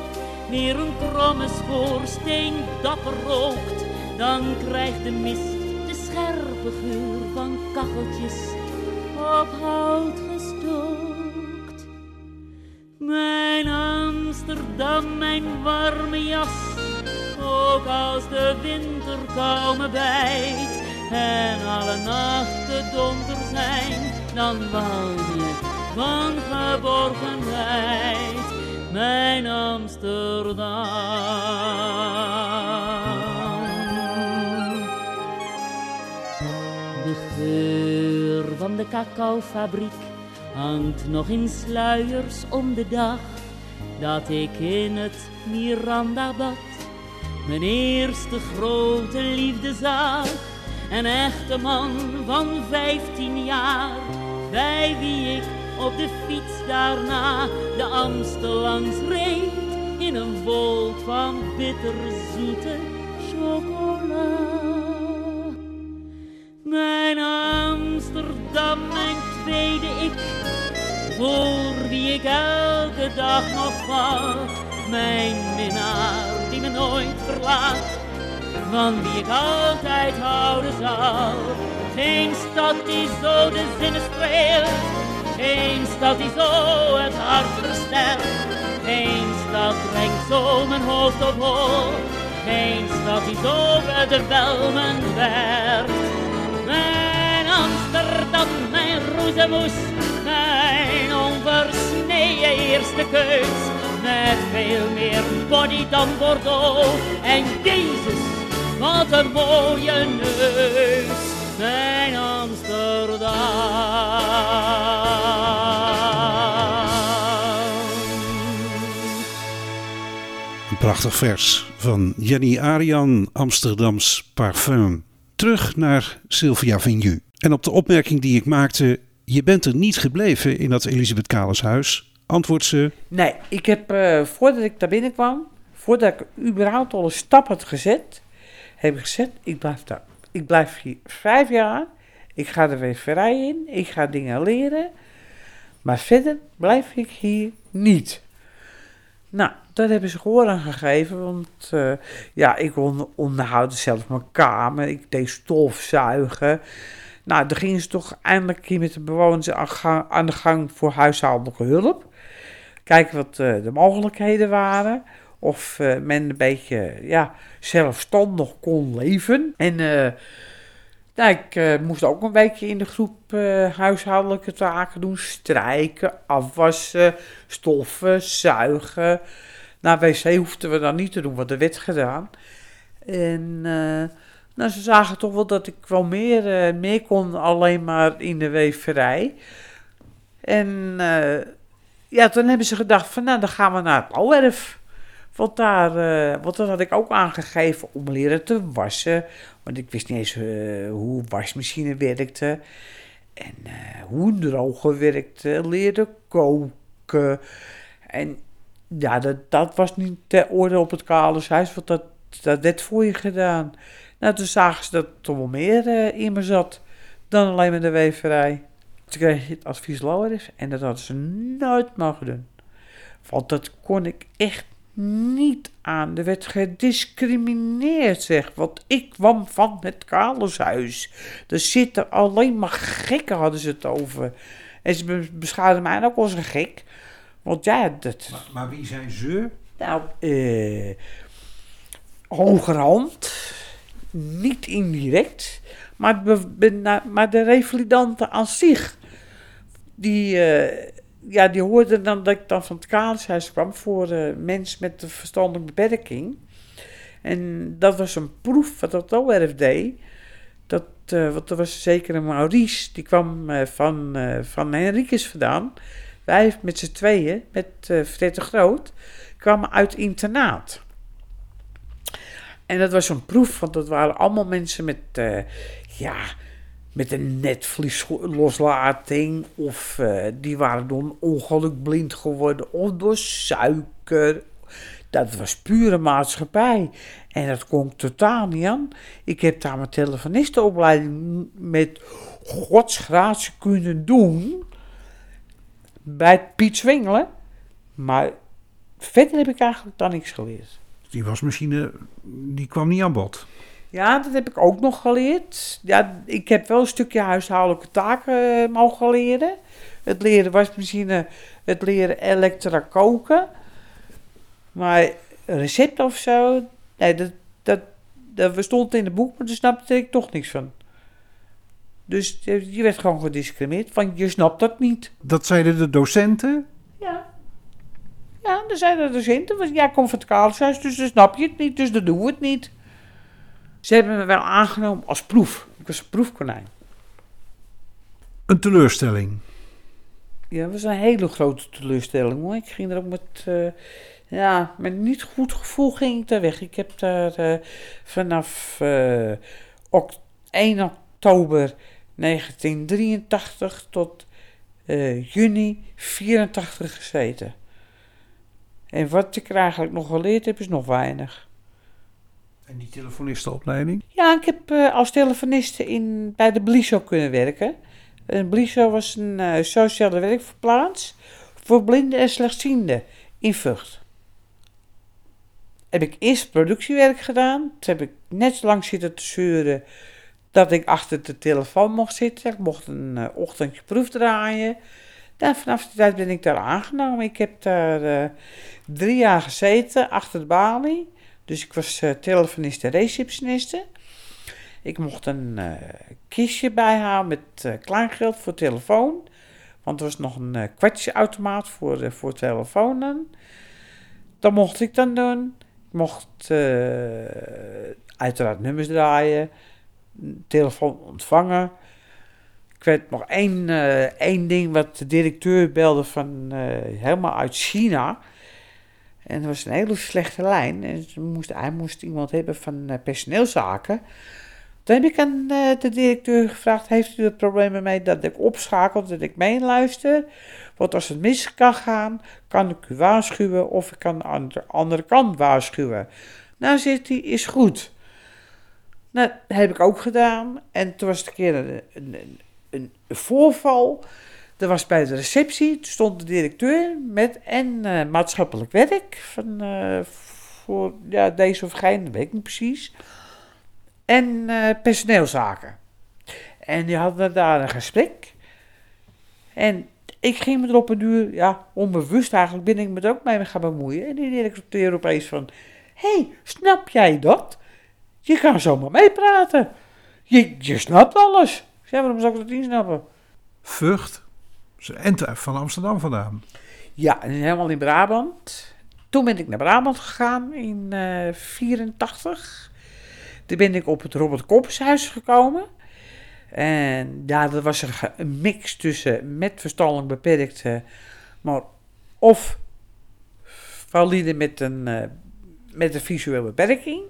weer een kromme schoorsteen dapper rookt, dan krijgt de mist de scherpe geur van kacheltjes op hout gestookt. Mijn Amsterdam, mijn warme jas, ook als de winterkou me bijt en alle nachten donker zijn, dan wou je van geborgenheid, mijn Amsterdam. De geur van de cacaofabriek hangt nog in sluiers om de dag dat ik in het Miranda bad mijn eerste grote liefde zag. Een echte man van vijftien jaar, bij wie ik op de fiets daarna de Amstel langs reed in een wolk van bitterzoete chocola. Mijn Amsterdam, mijn tweede ik, voor wie ik elke dag nog val. Mijn minnaar die me nooit verlaat, van wie ik altijd houden zal. Geen stad die zo de zinnen streelt, geen stad die zo het hart versterkt. Geen stad brengt zo mijn hoofd op hol, geen stad die zo welmen werkt. Mijn Amsterdam, mijn roezemoes, mijn onversneden eerste keus. Met veel meer body dan Bordeaux. En Jezus, wat een mooie neus. Mijn Amsterdam. Een prachtig vers van Jenny Arian, Amsterdams parfum. Terug naar Sylvia Vignu. En op de opmerking die ik maakte, je bent er niet gebleven in dat Elisabeth Kalenshuis, antwoordt ze, Nee, ik heb eh, voordat ik daar binnenkwam, voordat ik überhaupt al een stap had gezet, heb ik gezegd, ik blijf daar. Ik blijf hier vijf jaar. Ik ga de weverij in. Ik ga dingen leren. Maar verder blijf ik hier niet. Nou, dat hebben ze gehoor aan gegeven. Want eh, ja, ik on- onderhoudde zelf mijn kamer. Ik deed stofzuigen. Nou, dan gingen ze toch eindelijk hier met de bewoners aan, aan de gang voor huishoudelijke hulp. Kijken wat eh, de mogelijkheden waren. Of eh, men een beetje ja, zelfstandig kon leven. En nou, ik moest ook een weekje in de groep huishoudelijke taken doen. Strijken, afwassen, stoffen, zuigen. Nou, wc hoefden we dan niet te doen, want er werd gedaan. En nou, ze zagen toch wel dat ik wel meer, meer kon alleen maar in de weverij. En ja, toen hebben ze gedacht van, nou, dan gaan we naar het Bouwwerf. Want daar, eh, want dat had ik ook aangegeven om leren te wassen. Want ik wist niet eens eh, hoe wasmachine werkte. En eh, hoe droger werkte. Leren koken. En ja, dat, dat was niet ter orde op het Kalenshuis. Want dat, dat werd voor je gedaan. Nou, toen zagen ze dat er toch wel meer in me zat. Dan alleen maar de weverij. Toen kreeg je het advies Lauwers. En dat hadden ze nooit mogen doen. Want dat kon ik echt niet aan. Er werd gediscrimineerd, zeg. Want ik kwam van het Kalenshuis. Er zitten alleen maar gekken, hadden ze het over. En ze be- beschouwden mij ook als een gek. Want ja, dat... maar, maar wie zijn ze? Nou, eh... hogerhand. Niet indirect. Maar, de revalidanten aan zich. Die... eh, ja, die hoorden dan dat ik dan van het Kalenshuis kwam voor eh, mensen met een verstandelijke beperking. En dat was een proef wat dat ORF deed. Dat, eh, want er was zeker een Maurice, die kwam van, van Henricus vandaan. Wij met z'n tweeën, met eh Fred de Groot, kwamen uit internaat. En dat was een proef, want dat waren allemaal mensen met, ja, met een netvliesloslatting. Of eh, die waren door ongeluk blind geworden. Of door suiker. Dat was pure maatschappij. En dat kon totaal niet aan. Ik heb daar mijn telefonistenopleiding met godsgratie kunnen doen. Bij Piet Zwingelen. Maar verder heb ik eigenlijk dan niks geleerd. Die wasmachine, die kwam niet aan bod. Ja, dat heb ik ook nog geleerd. Ja, ik heb wel een stukje huishoudelijke taken eh, mogen leren. Het leren wasmachine, het leren elektra koken. Maar recept of zo, nee, dat, dat, dat stond in het boek, maar daar snapte ik toch niks van. Dus je je werd gewoon gediscrimineerd, want je snapt dat niet. Dat zeiden de docenten. Ja. Ja, er zijn er docenten, want jij komt van het Kalenshuis, dus dan snap je het niet, dus dan doen we het niet. Ze hebben me wel aangenomen als proef. Ik was een proefkonijn. Een teleurstelling. Ja, dat was een hele grote teleurstelling hoor. Ik ging er ook met, eh, ja, met niet goed gevoel ging ik daar weg. Ik heb daar eh, vanaf eh, oct- 1 oktober 1983 tot eh, juni 84 gezeten. En wat ik er eigenlijk nog geleerd heb, is nog weinig. En die telefonistenopleiding? Ja, ik heb eh, als telefoniste in, bij de Bliso kunnen werken. En Bliso was een eh, sociale werkplaats voor blinden en slechtzienden in Vught. Heb ik eerst productiewerk gedaan. Toen heb ik net zo lang zitten te zeuren dat ik achter de telefoon mocht zitten. Ik mocht een eh, ochtendje proef draaien. En vanaf die tijd ben ik daar aangenomen. Ik heb daar eh, drie jaar gezeten achter de balie. Dus ik was eh, telefonist en receptioniste. Ik mocht een eh, kistje bijhouden met eh, kleingeld voor telefoon. Want er was nog een eh kwartjesautomaat voor, voor telefonen. Dat mocht ik dan doen. Ik mocht uiteraard nummers draaien. Telefoon ontvangen. Ik weet nog één, één ding wat de directeur belde van helemaal uit China. En dat was een hele slechte lijn. En moest, hij moest iemand hebben van eh, personeelszaken. Toen heb ik aan eh, de directeur gevraagd: Heeft u er problemen mee dat ik opschakel, dat ik meeluister? Want als het mis kan gaan, kan ik u waarschuwen of ik kan aan de andere kant waarschuwen. Nou, zegt hij: Is goed. Nou, dat heb ik ook gedaan. En toen was het een keer een, een, een voorval. Dat was bij de receptie. Stond de directeur met en eh, maatschappelijk werk. Van, eh, voor ja, deze of geen, weet ik niet precies. En eh, personeelszaken. En die hadden daar een gesprek. En ik ging me erop een duur, ja, onbewust eigenlijk, ben ik me er ook mee gaan bemoeien. En die directeur opeens van, hey, snap jij dat? Je kan zomaar meepraten. Je, je snapt alles. Ik zei, waarom zou ik dat niet snappen? Vught. En van Amsterdam vandaan. Ja, en helemaal in Brabant. Toen ben ik naar Brabant gegaan in 1984. Toen ben ik op het Robert Koppenshuis gekomen. En ja, dat was een, mix tussen met verstandelijk beperkte, maar of valide met een, eh, met een visuele beperking.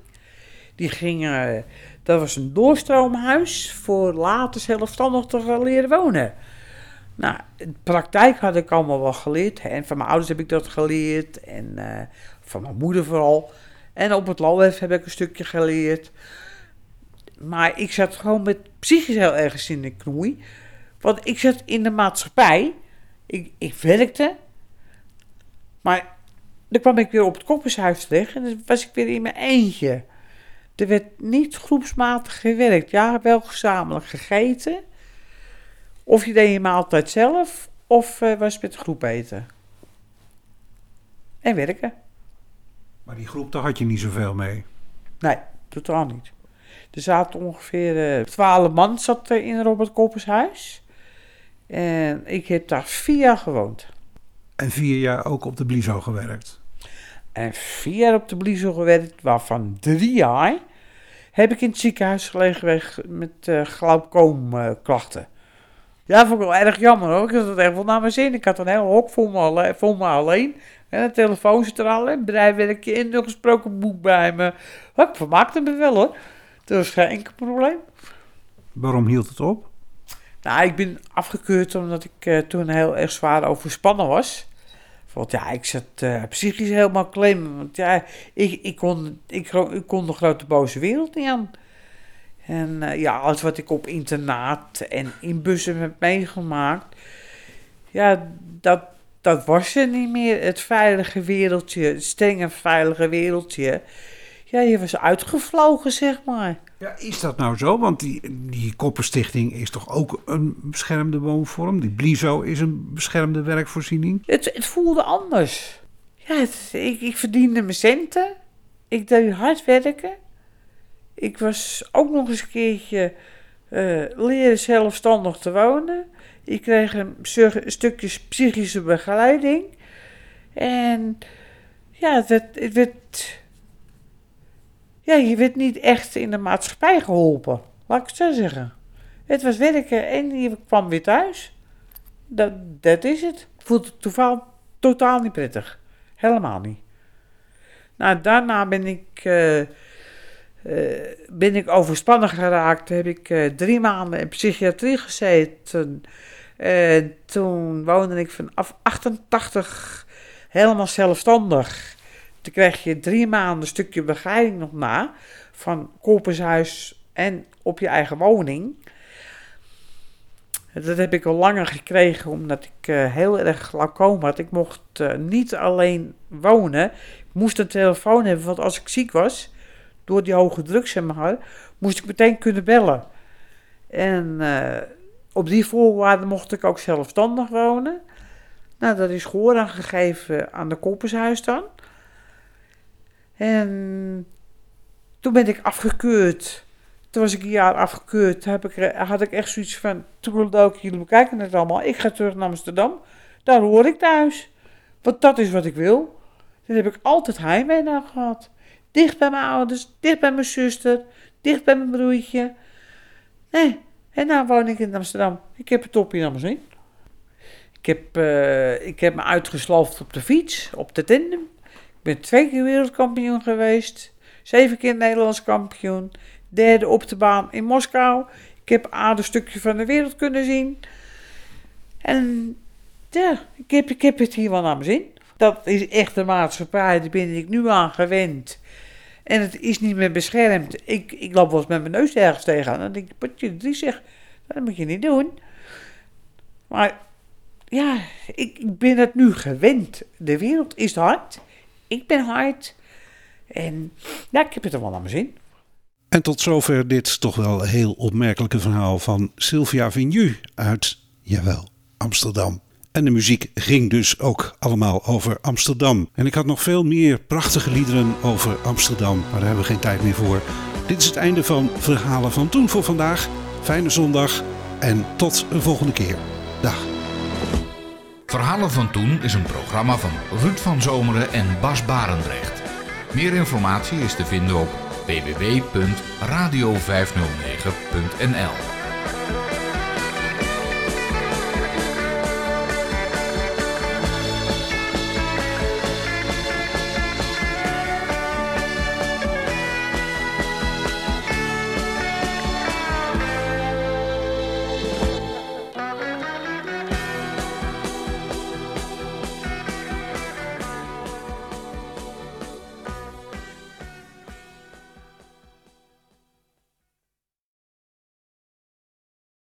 Die gingen, dat was een doorstroomhuis voor later zelfstandig te gaan leren wonen. Nou, in praktijk had ik allemaal wel geleerd. En van mijn ouders heb ik dat geleerd. En eh, van mijn moeder vooral. En op het LOF heb ik een stukje geleerd. Maar ik zat gewoon met psychisch heel ergens in de knoei. Want ik zat in de maatschappij. Ik, ik werkte. Maar dan kwam ik weer op het koppershuis terecht. En dan was ik weer in mijn eentje. Er werd niet groepsmatig gewerkt. Ja, wel gezamenlijk gegeten. Of je deed je maaltijd zelf, of eh, was met de groep eten. En werken. Maar die groep, daar had je niet zoveel mee. Nee, totaal niet. Er zaten ongeveer eh, twaalf man zat in Robert Koppers huis. En ik heb daar vier jaar gewoond. En vier jaar ook op de Blizo gewerkt. En vier jaar op de Blizo gewerkt, waarvan drie jaar heb ik in het ziekenhuis gelegen met eh glaucoomklachten. Ja, vond ik wel erg jammer hoor. Ik had het echt wel naar mijn zin. Ik had een heel hok voor me, alle- voor me alleen. En een telefoon zit er al in, een gesproken boek bij me. Maar ik vermaakte me wel hoor. Dat was geen enkel probleem. Waarom hield het op? Nou, ik ben afgekeurd omdat ik eh, toen heel erg zwaar overspannen was. Want ja, ik zat eh, psychisch helemaal klem. Want ja, ik, ik, kon, ik, ik kon de grote boze wereld niet aan. En eh, ja, alles wat ik op internaat en in bussen heb meegemaakt. Ja, dat, dat was er niet meer. Het veilige wereldje, het strenge veilige wereldje. Ja, je was uitgevlogen, zeg maar. Ja, is dat nou zo? Want die, die Koppenstichting is toch ook een beschermde woonvorm? Die Blizo is een beschermde werkvoorziening? Het, het voelde anders. Ja, het- ik, ik verdiende mijn centen. Ik deed hard werken. Ik was ook nog eens een keertje eh, leren zelfstandig te wonen. Ik kreeg een, stukjes psychische begeleiding. En ja, het werd, het. Ja, je werd niet echt in de maatschappij geholpen. Laat ik het zo zeggen. Het was werken en je kwam weer thuis. Dat, dat is het. Voelt het toevallig totaal niet prettig. Helemaal niet. Nou, daarna ben ik, eh, ben ik overspannen geraakt. Heb ik eh, drie maanden in psychiatrie gezeten. En toen woonde ik vanaf 88 helemaal zelfstandig. Toen kreeg je drie maanden een stukje begeleiding nog na. Van koopenshuis en op je eigen woning. Dat heb ik al langer gekregen omdat ik eh, heel erg glaucoom had. Ik mocht eh, niet alleen wonen. Ik moest een telefoon hebben, want als ik ziek was, door die hoge druk zeg maar, moest ik meteen kunnen bellen. En eh, op die voorwaarden mocht ik ook zelfstandig wonen. Nou, dat is gehoor aangegeven aan de Koppershuis dan. En toen ben ik afgekeurd. Toen was ik een jaar afgekeurd. Heb ik, had ik echt zoiets van, ook jullie bekijken het allemaal. Ik ga terug naar Amsterdam. Daar hoor ik thuis. Want dat is wat ik wil. Dat heb ik altijd heimwee naar gehad. Dicht bij mijn ouders, dicht bij mijn zuster, dicht bij mijn broertje. Nee, en nou woon ik in Amsterdam. Ik heb het top in Amsterdam. Ik heb, uh, ik heb me uitgesloofd op de fiets, op de tandem. Ik ben twee keer wereldkampioen geweest. Zeven keer Nederlands kampioen. Derde op de baan in Moskou. Ik heb een stukje van de wereld kunnen zien. En ja, ik heb, ik heb het hier wel naar mijn zin. Dat is echt de maatschappij, daar ben ik nu aan gewend. En het is niet meer beschermd. Ik, ik loop wel eens met mijn neus ergens tegenaan. Dan denk ik, wat je drie zegt, dat moet je niet doen. Maar ja, ik, ik ben het nu gewend. De wereld is hard. Ik ben hard. En ja, ik heb het er wel aan mijn zin. En tot zover dit toch wel heel opmerkelijke verhaal van Sylvia Vignu uit, jawel, Amsterdam. En de muziek ging dus ook allemaal over Amsterdam. En ik had nog veel meer prachtige liederen over Amsterdam, maar daar hebben we geen tijd meer voor. Dit is het einde van Verhalen van Toen voor vandaag. Fijne zondag en tot een volgende keer. Dag. Verhalen van Toen is een programma van Ruud van Zomeren en Bas Barendrecht. Meer informatie is te vinden op www.radio509.nl